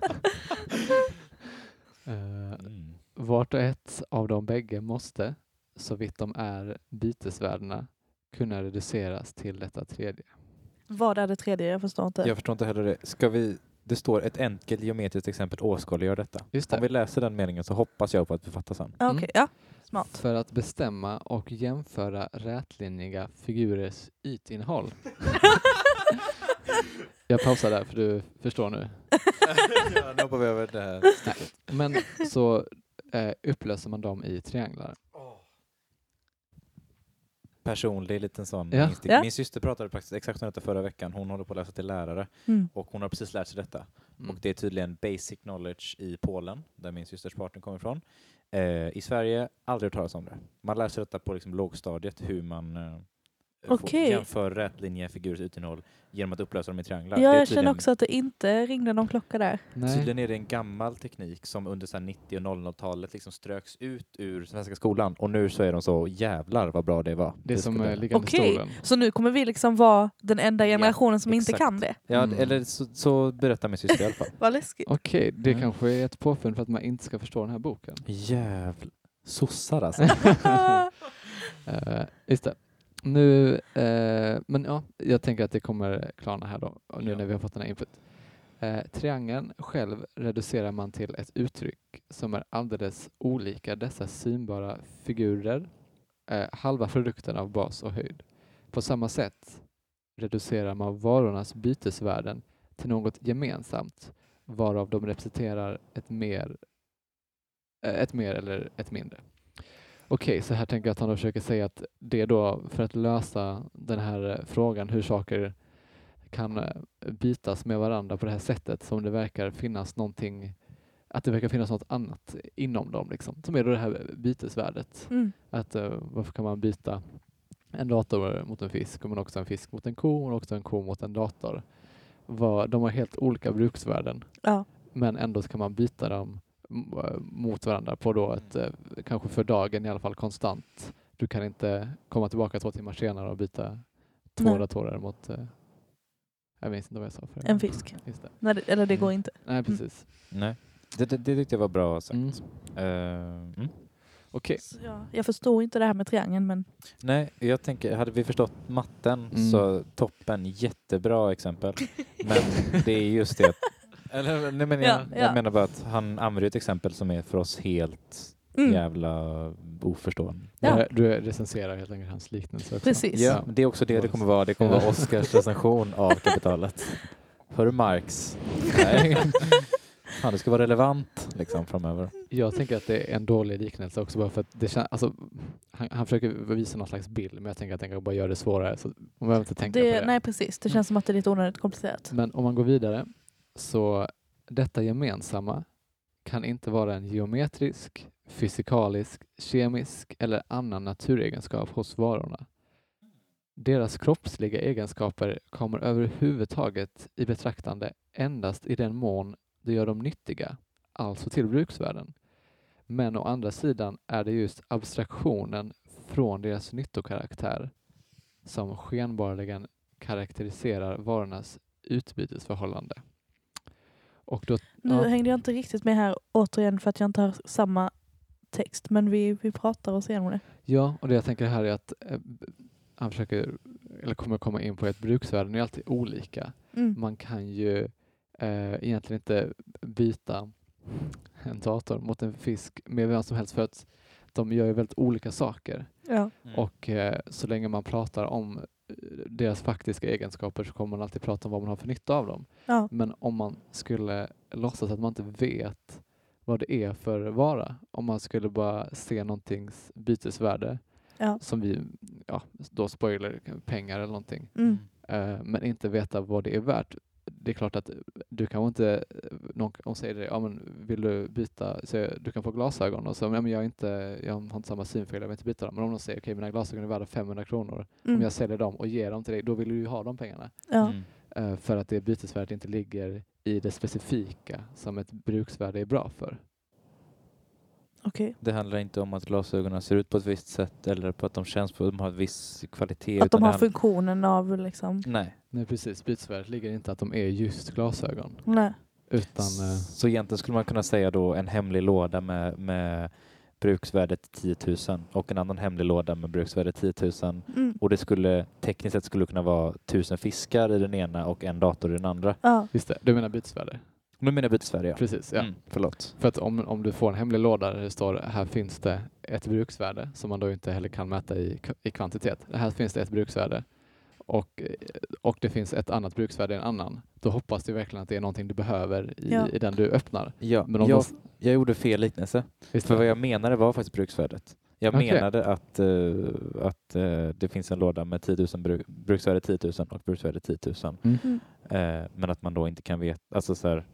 Eh, Mm. vart och ett av de bägge måste, så vitt de är bytesvärdena, kunna reduceras till detta tredje. Vad är det tredje? Jag förstår inte. Jag förstår inte heller det. Ska vi... Det står ett enkelt geometriskt exempel åskådliggör detta. Just Om det. vi läser den meningen så hoppas jag på att vi fattar sen. Mm. Okej, ja. Smart. För att bestämma och jämföra rätlinjiga figurers ytinnehåll. (laughs) Jag pausar där för du förstår nu. (laughs) ja, nu hoppar vi över det här stycket. Men så eh, upplöser man dem i trianglar. Personlig liten sån Ja. instinkt. Ja. Min syster pratade faktiskt exakt om detta förra veckan. Hon håller på att läsa till lärare Mm. och hon har precis lärt sig detta. Mm. Och det är tydligen basic knowledge i Polen, där min systers partner kommer ifrån. Eh, I Sverige, aldrig hört talas om det. Man lär sig detta på liksom lågstadiet, hur man eh, får- Okej. jämför rätlinjiga figurers ytinnehåll genom att upplösa dem i trianglar. Ja, Det är jag känner också att det inte ringde någon klocka där. Nej. Tydligen är det en gammal teknik som under så här 90 och 00-talet liksom ströks ut ur svenska skolan och nu så är de så jävlar vad bra det var. Det är som eh, liggande Okej. stolen. Så nu kommer vi liksom vara den enda Ja, generationen som inte exakt. kan det. Ja, Mm. eller så, så berättar min syster i alla fall. (laughs) Vad läskigt. Okej, det Mm. kanske är ett påfund för att man inte ska förstå den här boken. Jävlar. Sossar alltså. (laughs) Eh, just det. Nu, eh, men ja, jag tänker att det kommer klarna här då, nu Ja. när vi har fått den här input. Eh, triangeln själv reducerar man till ett uttryck som är alldeles olika dessa synbara figurer, eh, halva produkten av bas och höjd. På samma sätt reducerar man varornas bytesvärden till något gemensamt, varav de representerar ett mer, eh, ett mer eller ett mindre. Okej, så här tänker jag att han försöker säga att det är då för att lösa den här eh, frågan hur saker kan eh, bytas med varandra på det här sättet som det verkar finnas någonting att det verkar finnas något annat inom dem liksom, som är då det här bytesvärdet. Mm. Att eh, varför kan man byta en dator mot en fisk, men också en fisk mot en ko och också en ko mot en dator. Vad, de har helt olika bruksvärden, Ja. men ändå kan man byta dem mot varandra på då ett, eh, kanske för dagen i alla fall konstant. Du kan inte komma tillbaka två timmar senare och byta två Nej. datorer mot, eh, jag minns inte vad jag sa. För En fisk. Just det. Nej, det- eller det går inte. Nej, precis. Nej, det, det, det tyckte jag var bra sagt. Mm. Mm. Okej. Så, ja, jag förstår inte det här med triangeln men Nej, jag tänker, hade vi förstått matten Mm. så toppen, jättebra exempel. (laughs) Men det är just det. Eller, nej, men jag, Ja, ja. jag menar bara att han använder ett exempel som är för oss helt mm. jävla oförstående. Ja. Du, recenserar helt enkelt hans liknelse också. Precis. Ja, men det är också det det kommer vara. Det kommer vara Oscars recension av kapitalet. Hör Marx. Nej. Fan, det ska vara relevant liksom framöver. Jag tänker att det är en dålig liknelse också bara för att det känns, alltså, han, han försöker visa någon slags bild men jag tänker att den kan bara göra det svårare så man behöver inte tänka Det, på det. nej precis, det känns som att det är lite onödigt komplicerat. Men om man går vidare så detta gemensamma kan inte vara en geometrisk, fysikalisk, kemisk eller annan naturegenskap hos varorna. Deras kroppsliga egenskaper kommer överhuvudtaget i betraktande endast i den mån det gör dem nyttiga, alltså till bruksvärden. Men å andra sidan är det just abstraktionen från deras nyttokaraktär som skenbarligen karaktäriserar varornas utbytesförhållande. Och då, Nu ja, hängde jag inte riktigt med här återigen för att jag inte har samma text men vi, vi pratar oss igenom det. ja, och det jag tänker här är att eh, han försöker, eller kommer komma in på att bruksvärden är alltid olika. Mm. Man kan ju eh, egentligen inte byta en dator mot en fisk med vem som helst för att de gör ju väldigt olika saker. Ja. Och eh, så länge man pratar om deras faktiska egenskaper så kommer man alltid prata om vad man har för nytta av dem. Ja. Men om man skulle låtsas att man inte vet vad det är för vara, om man skulle bara se någontings bytesvärde Ja. som vi, ja, då spoiler, pengar eller någonting, Mm. eh, men inte veta vad det är värt. Det är klart att du kan inte, någon om säger det, ja men vill du byta, så du kan få glasögon och så, ja, men jag, är inte, jag har inte samma synfel, jag vill inte byta dem. Men om de säger, okej mina glasögon är värda 500 kronor, om Mm. jag säljer dem och ger dem till dig, då vill du ju ha de pengarna. Ja. Mm. Eh, för att det bytesvärdet inte ligger i det specifika som ett bruksvärde är bra för. Okej. Det handlar inte om att glasögonen ser ut på ett visst sätt eller på att de känns på de har en viss kvalitet. Att utan de har funktionen av liksom... Nej. Nej precis, bytesvärdet ligger inte att de är just glasögon. Nej. Utan, eh, Så egentligen skulle man kunna säga då en hemlig låda med, med bruksvärdet 10 000 och en annan hemlig låda med bruksvärdet 10 000 Mm. och det skulle tekniskt sett skulle kunna vara tusen fiskar i den ena och en dator i den andra. Ja. just det, du menar bytesvärde? Nu menar jag bytesvärde ja. Precis, ja. Mm, förlåt. För att om, om du får en hemlig låda där det står här finns det ett bruksvärde som man då inte heller kan mäta i, i kvantitet. Här finns det ett bruksvärde och, och det finns ett annat bruksvärde i en annan. Då hoppas du verkligen att det är någonting du behöver i, Ja. i den du öppnar. Ja, Men om jag, de- jag gjorde fel liknelse. Visst För vad det? jag menade var faktiskt bruksvärdet. Jag Okej. menade att, eh, att eh, det finns en låda med 10 000 bru- bruksvärde 10 000 och bruksvärde 10 000. Mm. Eh, men att man då inte kan veta, alltså så här,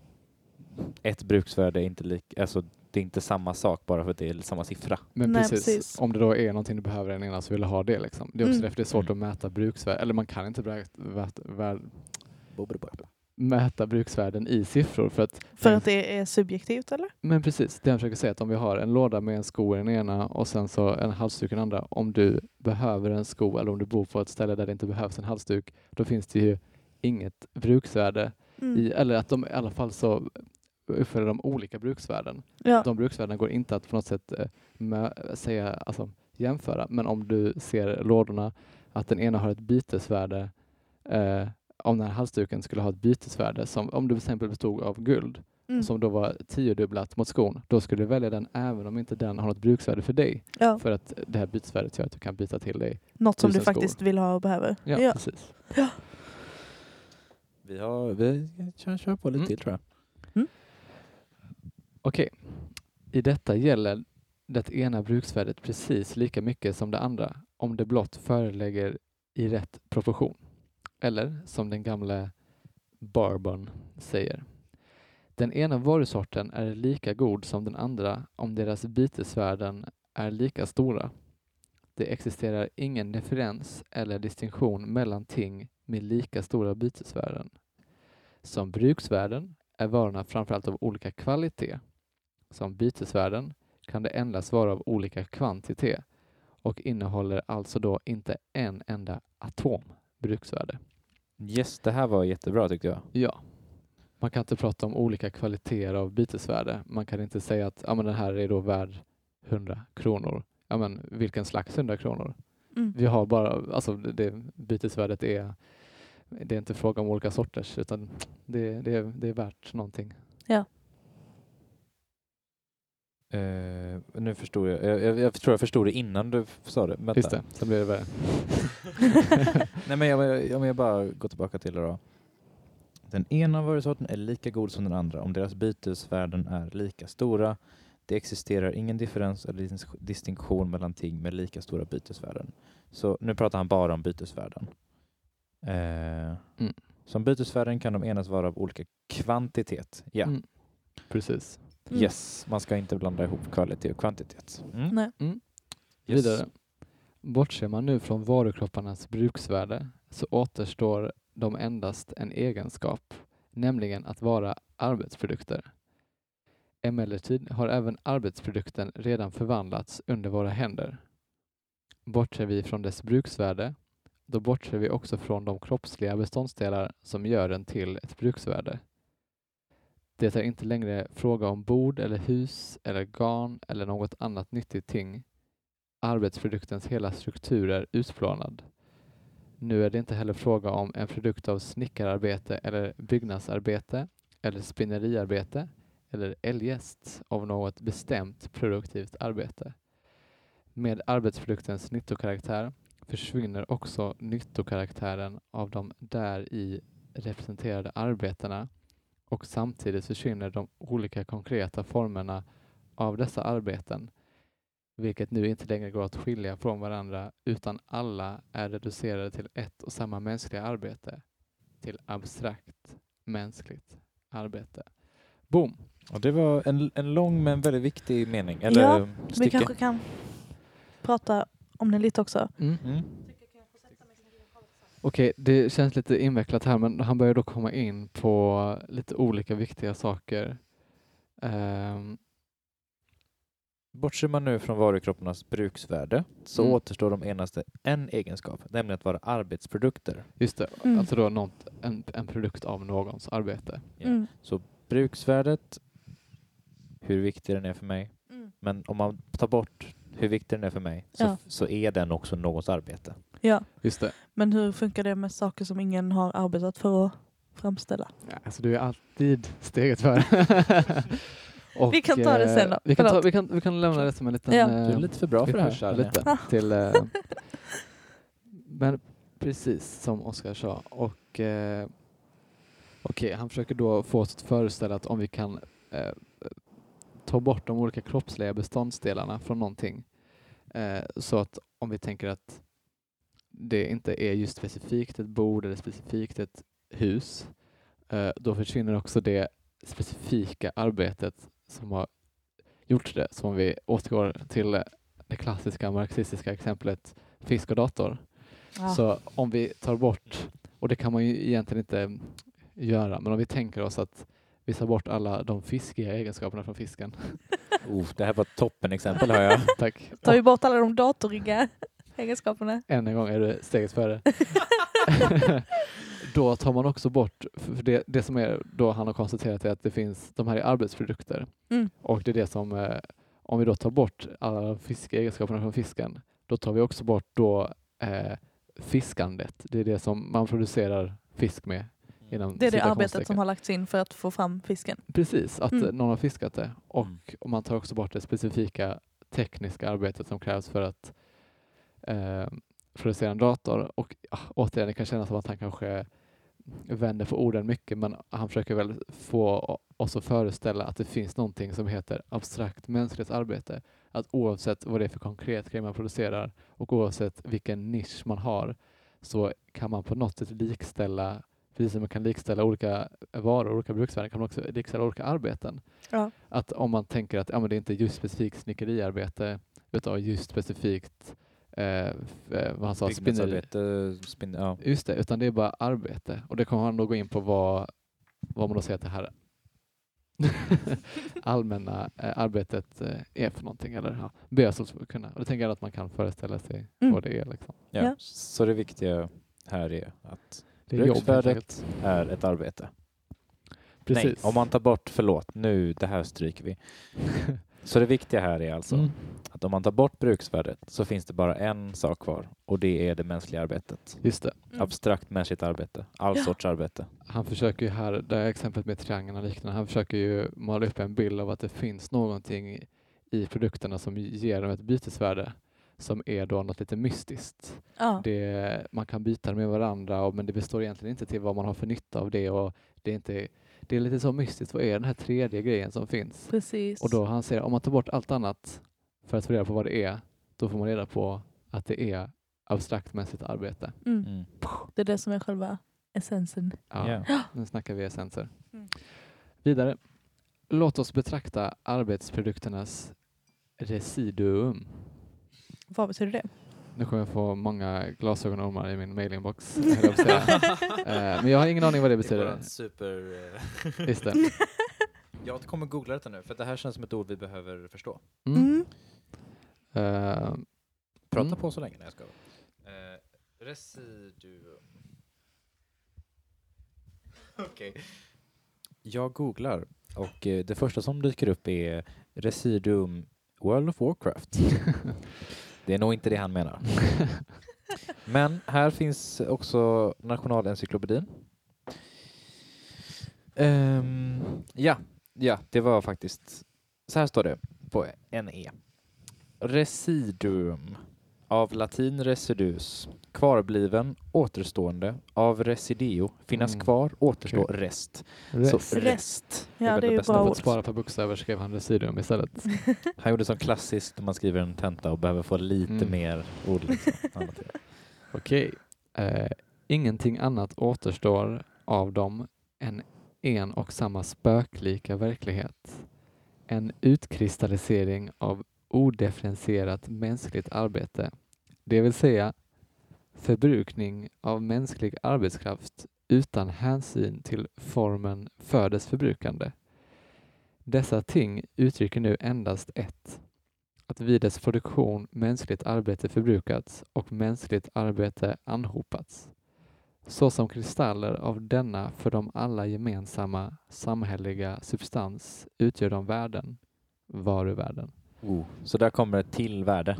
ett bruksvärde är inte lika, alltså det är inte samma sak bara för att det är samma siffra. Men Nej, precis, precis. om det då är någonting du behöver den ena så vill du ha det. Liksom. Det är också Mm. därför det är svårt Mm. att mäta bruksvärde, eller man kan inte mäta bruksvärden i siffror. För att, För att det är subjektivt eller? Men precis, det jag försöker säga är att om vi har en låda med en sko i den ena och sen så en halsduk i den andra. Om du behöver en sko eller om du bor på ett ställe där det inte behövs en halsduk, då finns det ju inget bruksvärde Mm. i, eller att de i alla fall så uppfyller de olika bruksvärden. Ja. De bruksvärdena går inte att på något sätt eh, med, säga, alltså, jämföra, men om du ser lådorna att den ena har ett bytesvärde, eh, om den här halsduken skulle ha ett bytesvärde, som om det till exempel bestod av guld, Mm. som då var tiodubblat mot skon, då skulle du välja den även om inte den har något bruksvärde för dig. Ja. För att det här bytesvärdet gör att du kan byta till dig. Något som du skor. faktiskt vill ha och behöver. Ja, Ja. precis. Vi, har, vi kan köra på lite Mm. till tror jag. Okej. I detta gäller det ena bruksvärdet precis lika mycket som det andra om det blott förelägger i rätt proportion. Eller som den gamle Barbon säger. Den ena varusorten är lika god som den andra om deras bytesvärden är lika stora. Det existerar ingen differens eller distinktion mellan ting med lika stora bytesvärden. Som bruksvärden är varorna framförallt av olika kvalitet. Som bytesvärden kan det endast vara av olika kvantitet och innehåller alltså då inte en enda atom bruksvärde. Yes, det här var jättebra tyckte jag. Ja. Man kan inte prata om olika kvaliteter av bytesvärde. Man kan inte säga att ja, men den här är då värd 100 kronor. Ja, men vilken slags 100 kronor? Mm. Vi har bara, alltså det, det bytesvärdet är, det är inte fråga om olika sorters utan det, det, är, det är värt någonting. Eh, nu förstod jag. Jag, jag. jag tror jag förstod det innan du sa det. Vänta. Just det, sen blir det värre. (laughs) Nej, men jag, jag, jag, bara går tillbaka till det då. Den ena varusorten är lika god som den andra om deras bytesvärden är lika stora. Det existerar ingen differens eller dis- distinktion mellan ting med lika stora bytesvärden. Så nu pratar han bara om bytesvärden. Eh, Mm. Som bytesvärden kan de enas vara av olika kvantitet. Ja, Mm. Precis. Mm. yes. Man ska inte blanda ihop kvalitet och kvantitet. Mm. Nej. Mm. Yes. Vidare. Bortser man nu från varukropparnas bruksvärde så återstår de endast en egenskap, nämligen att vara arbetsprodukter. Emellertid har även arbetsprodukten redan förvandlats under våra händer. Bortser vi från dess bruksvärde, då bortser vi också från de kroppsliga beståndsdelar som gör den till ett bruksvärde. Det är inte längre fråga om bord eller hus eller garn eller något annat nyttigt ting. Arbetsproduktens hela struktur är utplånad. Nu är det inte heller fråga om en produkt av snickararbete eller byggnadsarbete eller spinneriarbete eller eljest av något bestämt produktivt arbete. Med arbetsproduktens nyttokaraktär försvinner också nyttokaraktären av de där i representerade arbetena och samtidigt försvinner de olika konkreta formerna av dessa arbeten, vilket nu inte längre går att skilja från varandra utan alla är reducerade till ett och samma mänskliga arbete, till abstrakt mänskligt arbete. Boom! Och det var en, en lång men väldigt viktig mening. Eller Ja, Vi stycke. kanske kan prata om den lite också. Mm. Mm. Okej, det känns lite invecklat här men han börjar då komma in på lite olika viktiga saker. Ehm, Bortser man nu från varukropparnas bruksvärde så Mm. återstår de endast en egenskap, nämligen att vara arbetsprodukter. just det, Mm. alltså då något, en, en produkt av någons arbete. Ja. Mm. Bruksvärdet, hur viktig den är för mig. Mm. Men om man tar bort hur viktig den är för mig så, Ja. så är den också någons arbete. Ja, Just det. men hur funkar det med saker som ingen har arbetat för att framställa? Ja, alltså du är alltid steget före. Och, (laughs) Vi kan ta det sen då. eh, Vi kan, ta, vi, kan, vi kan lämna det som en liten... Ja. eh, Du är lite för bra för det här. Anja. lite till... Eh, (laughs) men precis som Oskar sa. Och eh, Okej, han försöker då få oss att föreställa att om vi kan eh, ta bort de olika kroppsliga beståndsdelarna från någonting eh, så att om vi tänker att det inte är just specifikt ett bord eller specifikt ett hus eh, då försvinner också det specifika arbetet som har gjort det. Så om vi återgår till det klassiska marxistiska exemplet fisk och dator. Ja. Så om vi tar bort, och det kan man ju egentligen inte göra, men om vi tänker oss att vi tar bort alla de fiskiga egenskaperna från fisken. (laughs) Oh, det här var ett toppenexempel har jag. (laughs) Tack. Tar vi bort alla de datoriga egenskaperna? Än en gång är det steget före. (laughs) då tar man också bort, för det, det som är då han har konstaterat är att det finns, de här är arbetsprodukter. Mm. Och det är det som, eh, om vi då tar bort alla de fiskiga egenskaperna från fisken, då tar vi också bort då eh, fiskandet. Det är det som man producerar fisk med. Inom Det är det arbetet som har lagts in för att få fram fisken. Precis, att Mm. någon har fiskat det. Och Mm. om man tar också bort det specifika tekniska arbetet som krävs för att eh, producera en dator. Och ja, återigen, det kan kännas som att han kanske vänder på orden mycket, men han försöker väl få oss att föreställa att det finns någonting som heter abstrakt mänskligt arbete. Att oavsett vad det är för konkret grej man producerar och oavsett vilken nisch man har så kan man på något sätt likställa Precis som man kan likställa olika varor, olika bruksvärden, kan man också likställa olika arbeten. Ja. Att om man tänker att ja, men det är inte just specifikt snickeriarbete utan just specifikt eh, eh, vad han sa. Byggnadsarbete, spinn, ja. Just det, utan det är bara arbete. Och det kommer han då gå in på vad, vad man då säger att det här (laughs) allmänna eh, arbetet eh, är för någonting. Eller ja, ber oss att kunna. Och det tänker jag att man kan föreställa sig Mm. vad det är. Liksom. Ja. Ja. Så det viktiga här är att Det är jobb bruksvärdet enkelt. är ett arbete. Precis. Nej, om man tar bort, förlåt, nu, det här stryker vi. (laughs) Så det viktiga här är alltså Mm. att om man tar bort bruksvärdet så finns det bara en sak kvar och det är det mänskliga arbetet. Just det. Mm. Abstrakt mänskligt arbete, all Ja. sorts arbete. Han försöker ju här, det här exemplet med triangeln och liknande, han försöker ju måla upp en bild av att det finns någonting i produkterna som ger dem ett bytesvärde som är då något lite mystiskt. Ja. Det, man kan byta det med varandra och, men det består egentligen inte till vad man har för nytta av det och det är inte det är lite så mystiskt, vad är den här tredje grejen som finns? Precis. Och då han säger om man tar bort allt annat för att få reda på vad det är, då får man reda på att det är abstrakt mänskligt arbete. mm. Mm. Det är det som är själva essensen. Ja, Ja. Nu snackar vi essenser. Mm. Vidare. Låt oss betrakta arbetsprodukternas residuum. Vad betyder det? Nu kommer jag få många glasögonormar i min mailinbox. (laughs) Eh, Men jag har ingen aning vad det betyder. Super... Just det. (laughs) Jag kommer googla detta nu, för det här känns som ett ord vi behöver förstå. Mm. Mm. Eh, Prata Mm. på så länge när jag ska. Eh, residuum. (laughs) Okej. Jag googlar och eh, det första som dyker upp är residuum World of Warcraft. Det är nog inte det han menar. (laughs) Men här finns också Nationalencyklopedin. Ehm, ja, ja, det var faktiskt... Så här står det på NE. Residuum av latin residus, kvarbliven, återstående, av resideo, finnas Mm. kvar, återstå, Okej. rest. Rest. Så rest. Ja, det är ju bästa bra För ord. att spara på bokstäver skrev han residuum istället. (laughs) Han gjorde som klassiskt när man skriver en tenta och behöver få lite Mm. mer ord. Liksom. Annat. Okej. Eh, ingenting annat återstår av dem än en och samma spöklika verklighet. En utkristallisering av odifferentierat mänskligt arbete, det vill säga förbrukning av mänsklig arbetskraft utan hänsyn till formen för dess förbrukande. Dessa ting uttrycker nu endast ett, att vid dess produktion mänskligt arbete förbrukats och mänskligt arbete anhopats. Såsom kristaller av denna för dem alla gemensamma samhälleliga substans utgör de värden, varuvärden. Oh. Så där kommer ett till värde.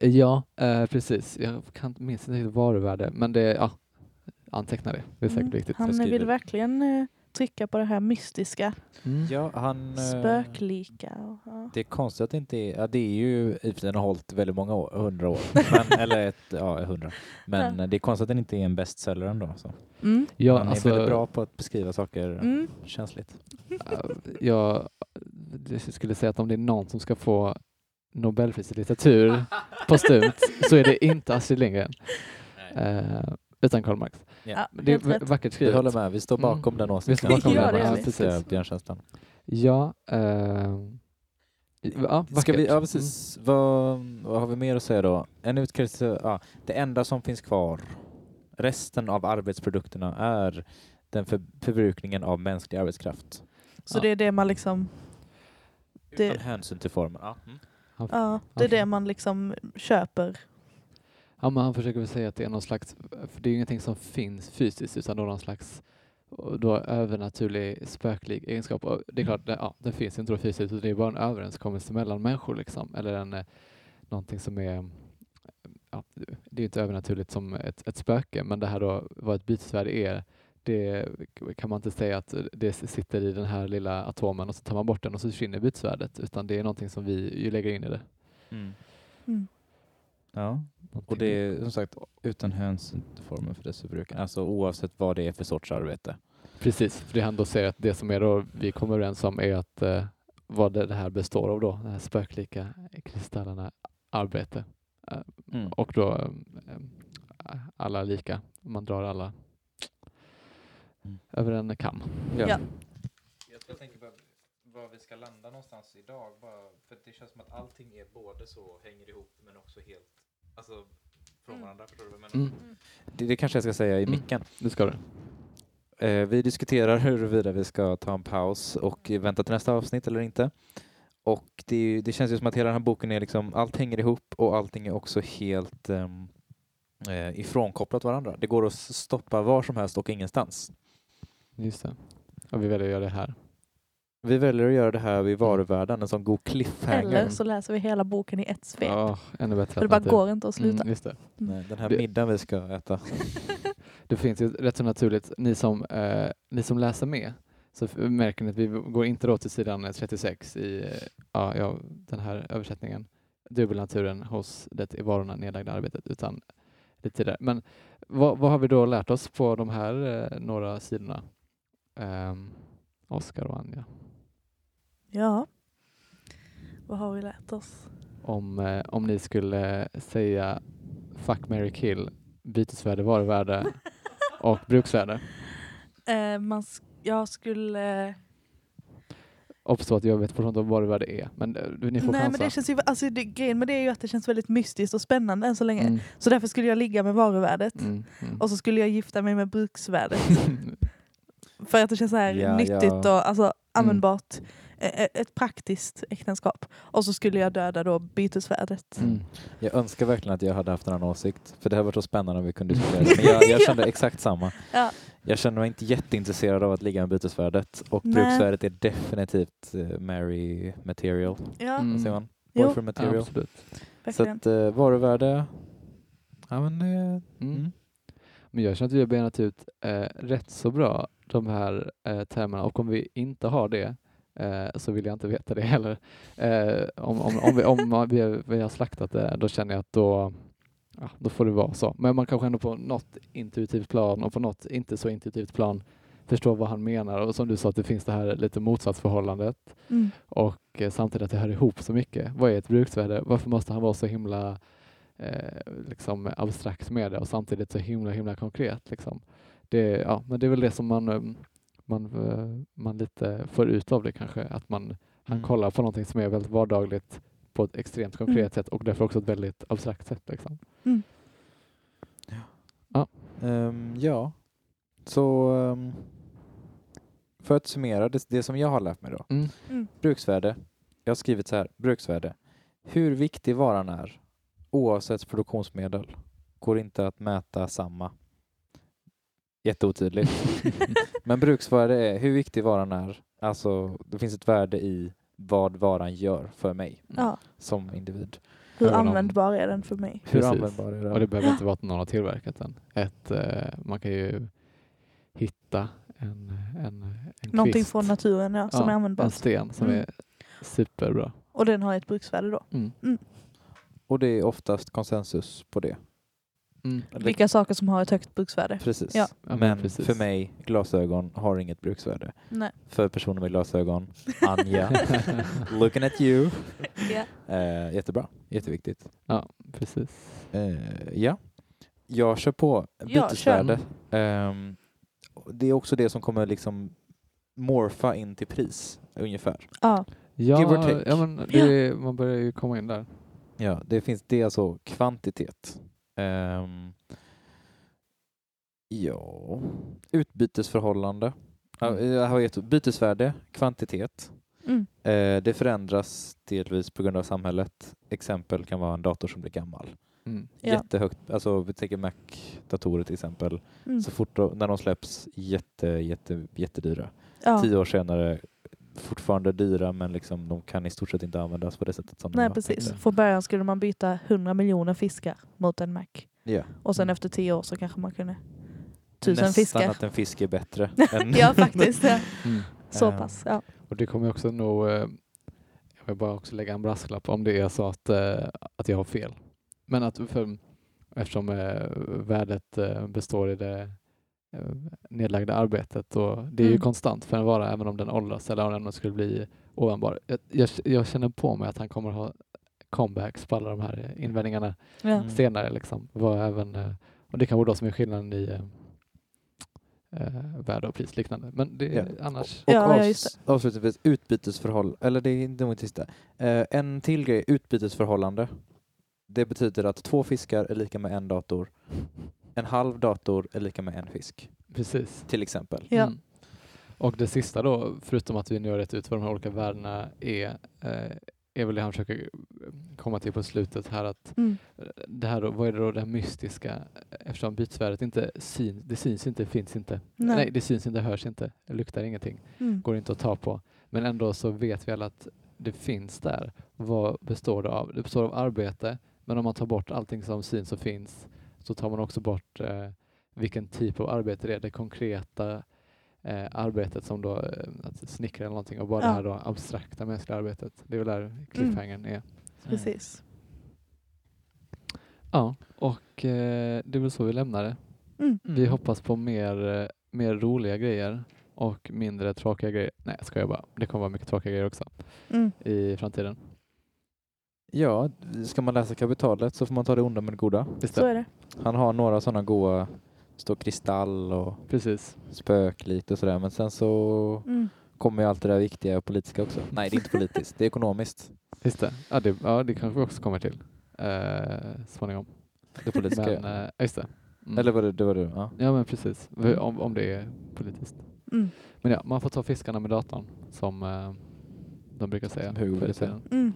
Ja, eh, precis. Jag kan, minns inte riktigt varuvärde, men det, ja, anteckna det. Det är säkert Mm. viktigt. Han vill verkligen eh, trycka på det här mystiska, Mm. Ja, han... eh, spöklika. Och, ja. Det är konstigt att det inte är... Ja, det är ju i och för sig den har hållit väldigt många år, hundra år. Men, (laughs) eller ett, ja, hundra. Men Ja. det är konstigt att den inte är en bestseller ändå. Så. Mm. Ja, Han är alltså, väldigt bra på att beskriva saker Mm. känsligt. jag skulle säga att om det är någon som ska få Nobelpris i litteratur postumt så är det inte Astrid Lindgren, eh, utan Karl Marx. Ja, Det är vackert Vi skrivet. håller med, vi står bakom Mm. den Vi åsikten. står bakom Ja, den, vi. Fantastiska björnkänslan. Ja, eh, ja Ska vi, ja, precis. Vad, vad har vi mer att säga då? En utkast, ja, det enda som finns kvar, resten av arbetsprodukterna, är den för, förbrukningen av mänsklig arbetskraft. Så Ja. det är det man liksom, Det- Utan hänsyn till formen. Ja. Mm. Han, ja, det är det man liksom köper. ja, men han försöker väl säga att det är någon slags, för det är ju ingenting som finns fysiskt utan någon slags då övernaturlig spöklig egenskap. Och det är klart, det, ja, det finns inte då fysiskt utan det är bara en överenskommelse mellan människor liksom. Eller en, eh, någonting som är ja, det är inte övernaturligt som ett, ett spöke, men det här då, vad ett bytesvärde är, det kan man inte säga att det sitter i den här lilla atomen och så tar man bort den och så försvinner bytesvärdet, utan det är någonting som vi ju lägger in i det. Mm. Mm. Ja, och det är som sagt utan hänsyn till formen för dess förbrukning. Alltså oavsett vad det är för sorts arbete. Precis, för det han då säger att det som är då vi kommer överens om är att eh, vad det, det här består av då, de här spöklika kristallerna arbete. Eh, Mm. och då eh, alla lika, man drar alla Mm. över en kam. Ja. Jag tänker bara var vi ska landa någonstans idag. Bara, för det känns som att allting är både så hänger ihop men också helt alltså, från Mm. varandra. Du menar? Mm. Det, det kanske jag ska säga i Mm. micken. Det ska du. Eh, vi diskuterar huruvida vi ska ta en paus och vänta till nästa avsnitt eller inte. Och det, det känns ju som att hela den här boken är liksom, allt hänger ihop och allting är också helt um, eh, ifrånkopplat varandra. Det går att stoppa var som helst och ingenstans. Just det. Och vi väljer att göra det här. Vi väljer att göra det här vid varuvärlden, en sån god cliffhanger. Eller så läser vi hela boken i ett svep. Ja, ännu bättre För det bara går inte att sluta. Mm, just det. Nej, den här middagen vi ska äta. (laughs) det finns ju rätt så naturligt, ni som, eh, ni som läser med, så märker ni att vi går inte då till sidan eh, 36 i eh, ja, ja, den här översättningen, dubbelnaturen hos det i varorna nedlagda arbetet, utan lite tidigare. Men vad, vad har vi då lärt oss på de här eh, några sidorna? Um, Oskar och Anja. Ja. Vad har vi lärt oss? Om, eh, om ni skulle säga fuck, marry, kill, bytesvärde, varuvärde (laughs) och bruksvärde. Eh, man, sk- jag skulle... Obs att jag vet fortfarande vad varuvärde är, men eh, ni får Nej men chansa. det känns ju, alltså det, grejen med det är ju att det känns väldigt mystiskt och spännande än så länge. Mm, Så därför skulle jag ligga med varuvärdet. mm, mm. Och så skulle jag gifta mig med bruksvärdet. (laughs) För att det känns så här Ja, nyttigt ja. och alltså, användbart. E- e- Ett praktiskt äktenskap. Och så skulle jag döda då bytesvärdet. Mm. Jag önskar verkligen att jag hade haft en annan åsikt. För det hade varit så spännande om vi kunde diskutera det. (laughs) Men jag, jag kände exakt samma. Ja. Jag känner mig inte jätteintresserad av att ligga med bytesvärdet. Och Nej. bruksvärdet är definitivt uh, Mary material. Ja, Mm. Säger man? Boyfriend Ja, material. absolut. så att uh, varuvärde, ja men eh, Mm. mm. Men jag känner att vi har benat ut eh, rätt så bra de här eh, termerna och om vi inte har det eh, så vill jag inte veta det heller. Eh, om, om, om, vi, om vi, har- vi har slaktat det, då känner jag att då, ja, då får det vara så. Men man kanske ändå på något intuitivt plan och på något inte så intuitivt plan förstår vad han menar och som du sa att det finns det här lite motsatsförhållandet Mm. och eh, samtidigt att det hör ihop så mycket. Vad är ett bruksvärde? Varför måste han vara så himla eh, liksom abstrakt med det och samtidigt så himla himla konkret? Liksom. Det, ja, men det är väl det som man, eh, man, eh, man lite får ut av det kanske, att man han Mm. kollar på någonting som är väldigt vardagligt på ett extremt konkret Mm. sätt och därför också ett väldigt abstrakt sätt. Liksom. Ehm, ja, så ehm, för att summera det, det som jag har lärt mig då. Mm. Mm. Bruksvärde. Jag har skrivit så här, bruksvärde. Hur viktig varan är, oavsett produktionsmedel, går inte att mäta samma. Jätteotydligt. (laughs) Men bruksvärde är hur viktig varan är. Alltså, det finns ett värde i vad varan gör för mig Ja. som individ. Hur Även om- användbar är den för mig? Hur Precis. användbar är den? Och det behöver inte vara att någon har tillverkat den. Ett, eh, man kan ju hitta en, en, en Någonting kvist, från naturen ja, som Ja, är en användbart. sten som Mm. är superbra. Och den har ett bruksvärde då. Mm. Och det är oftast konsensus på det. Mm. Vilka saker som har ett högt bruksvärde. Precis. Ja. Men precis. för mig, glasögon har inget bruksvärde. Nej. För personer med glasögon, (laughs) Anja, looking at you. (laughs) Ja. Eh, jättebra, jätteviktigt. Ja, precis. Eh, ja, jag kör på Ja, bytesvärde. Ehm, det är också det som kommer liksom morfa in till pris ungefär. Ja. Ja, Give or take. ja men det, man börjar ju komma in där. Ja, det finns det är alltså kvantitet. Ehm, ja, utbytesförhållande. Mm. Jag har gett bytesvärde, kvantitet. Mm. Eh, det förändras delvis på grund av samhället. Exempel kan vara en dator som blir gammal. Mm. Ja. Jättehögt, alltså vi tänker Mac-datorer till exempel. Mm. Så fort då, när de släpps, jätte, jätte, jättedyra. Ja. Tio år senare, fortfarande dyra men liksom, de kan i stort sett inte användas på det sättet som de Nej var precis. Från början skulle man byta 100 miljoner fiskar mot en Mac. Ja. Och sen Mm. efter tio år så kanske man kunde tusen Nästan fiskar. att en fisk är bättre. (laughs) än ja faktiskt. Ja. Mm. Så Eh, pass. Ja. Och det kommer också nog, eh, jag vill bara också lägga en brasklapp om det är så att, eh, att jag har fel. Men att för, eftersom eh, värdet består i det nedlagda arbetet och det är ju Mm. konstant för en vara även om den åldras eller om den skulle bli ovanbar. Jag, jag, jag känner på mig att han kommer ha comebacks på alla de här invändningarna Ja. Mm. senare. Liksom. Var även, eh, och det kan vara då som är skillnaden i eh, eh, värde och pris liknande. Men det, Ja. annars... Och Ja, ja, avs- just avslutningsvis, utbytesförhållande, eller det är inte nog det sista. Eh, en till grej, utbytesförhållande. Det betyder att två fiskar är lika med en dator. En halv dator är lika med en fisk, Precis. till exempel. Ja. Mm. Och det sista då, förutom att vi nu har rätt ut vad de här olika värdena är, eh, är väl det han försöker komma till på slutet här att Mm. det här då, vad är det då det här mystiska eftersom bytesvärdet inte syns, det syns inte, finns inte. Nej. Nej, det syns inte, hörs inte, luktar ingenting, Mm. går inte att ta på. Men ändå så vet vi alla att det finns där. Vad består det av? Det består av arbete, men om man tar bort allting som syns och finns så tar man också bort eh, vilken typ av arbete det är. Det konkreta eh, arbetet som då eh, att snickra eller någonting och bara Ja. det här då abstrakta mänskliga arbetet. Det är väl där cliffhangern är. Precis. Ja, och eh, det är väl så vi lämnar det. Mm. Vi hoppas på mer, eh, mer roliga grejer och mindre tråkiga grejer. Nej, jag skojar bara. Det kommer vara mycket tråkiga grejer också Mm. i framtiden. Ja, ska man läsa kapitalet så får man ta det onda med det goda. Visst Så är det. Han har några sådana goa, står kristall och Precis. spök lite och sådär. Men sen så Mm. kommer ju allt det där viktiga och politiska också. Nej, det är inte politiskt. Det är ekonomiskt. (laughs) Just det. Ja, det, ja, det kanske vi också kommer till eh, småningom. Det politiska. Men, ja. eh, just det. Mm. Eller var det, det var du? Ja. Ja, men precis. Om, om det är politiskt. Mm. Men ja, man får ta fiskarna med datorn som eh, de brukar säga. Som Hugo brukar säga. Mm.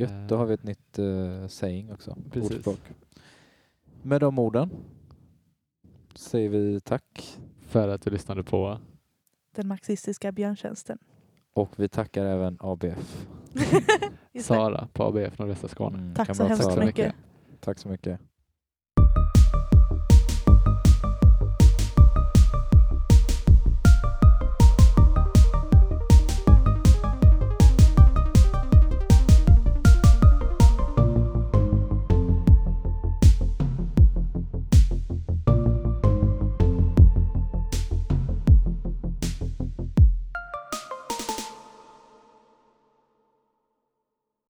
Gött, då har vi ett nytt uh, saying också. Precis. Ordspråk. Med de orden säger vi tack. För att du lyssnade på Den marxistiska björntjänsten. Och vi tackar även ABF. (laughs) Sara på ABF Nordvästra Skåne. Mm, Tack så hemskt det. mycket. Tack så mycket.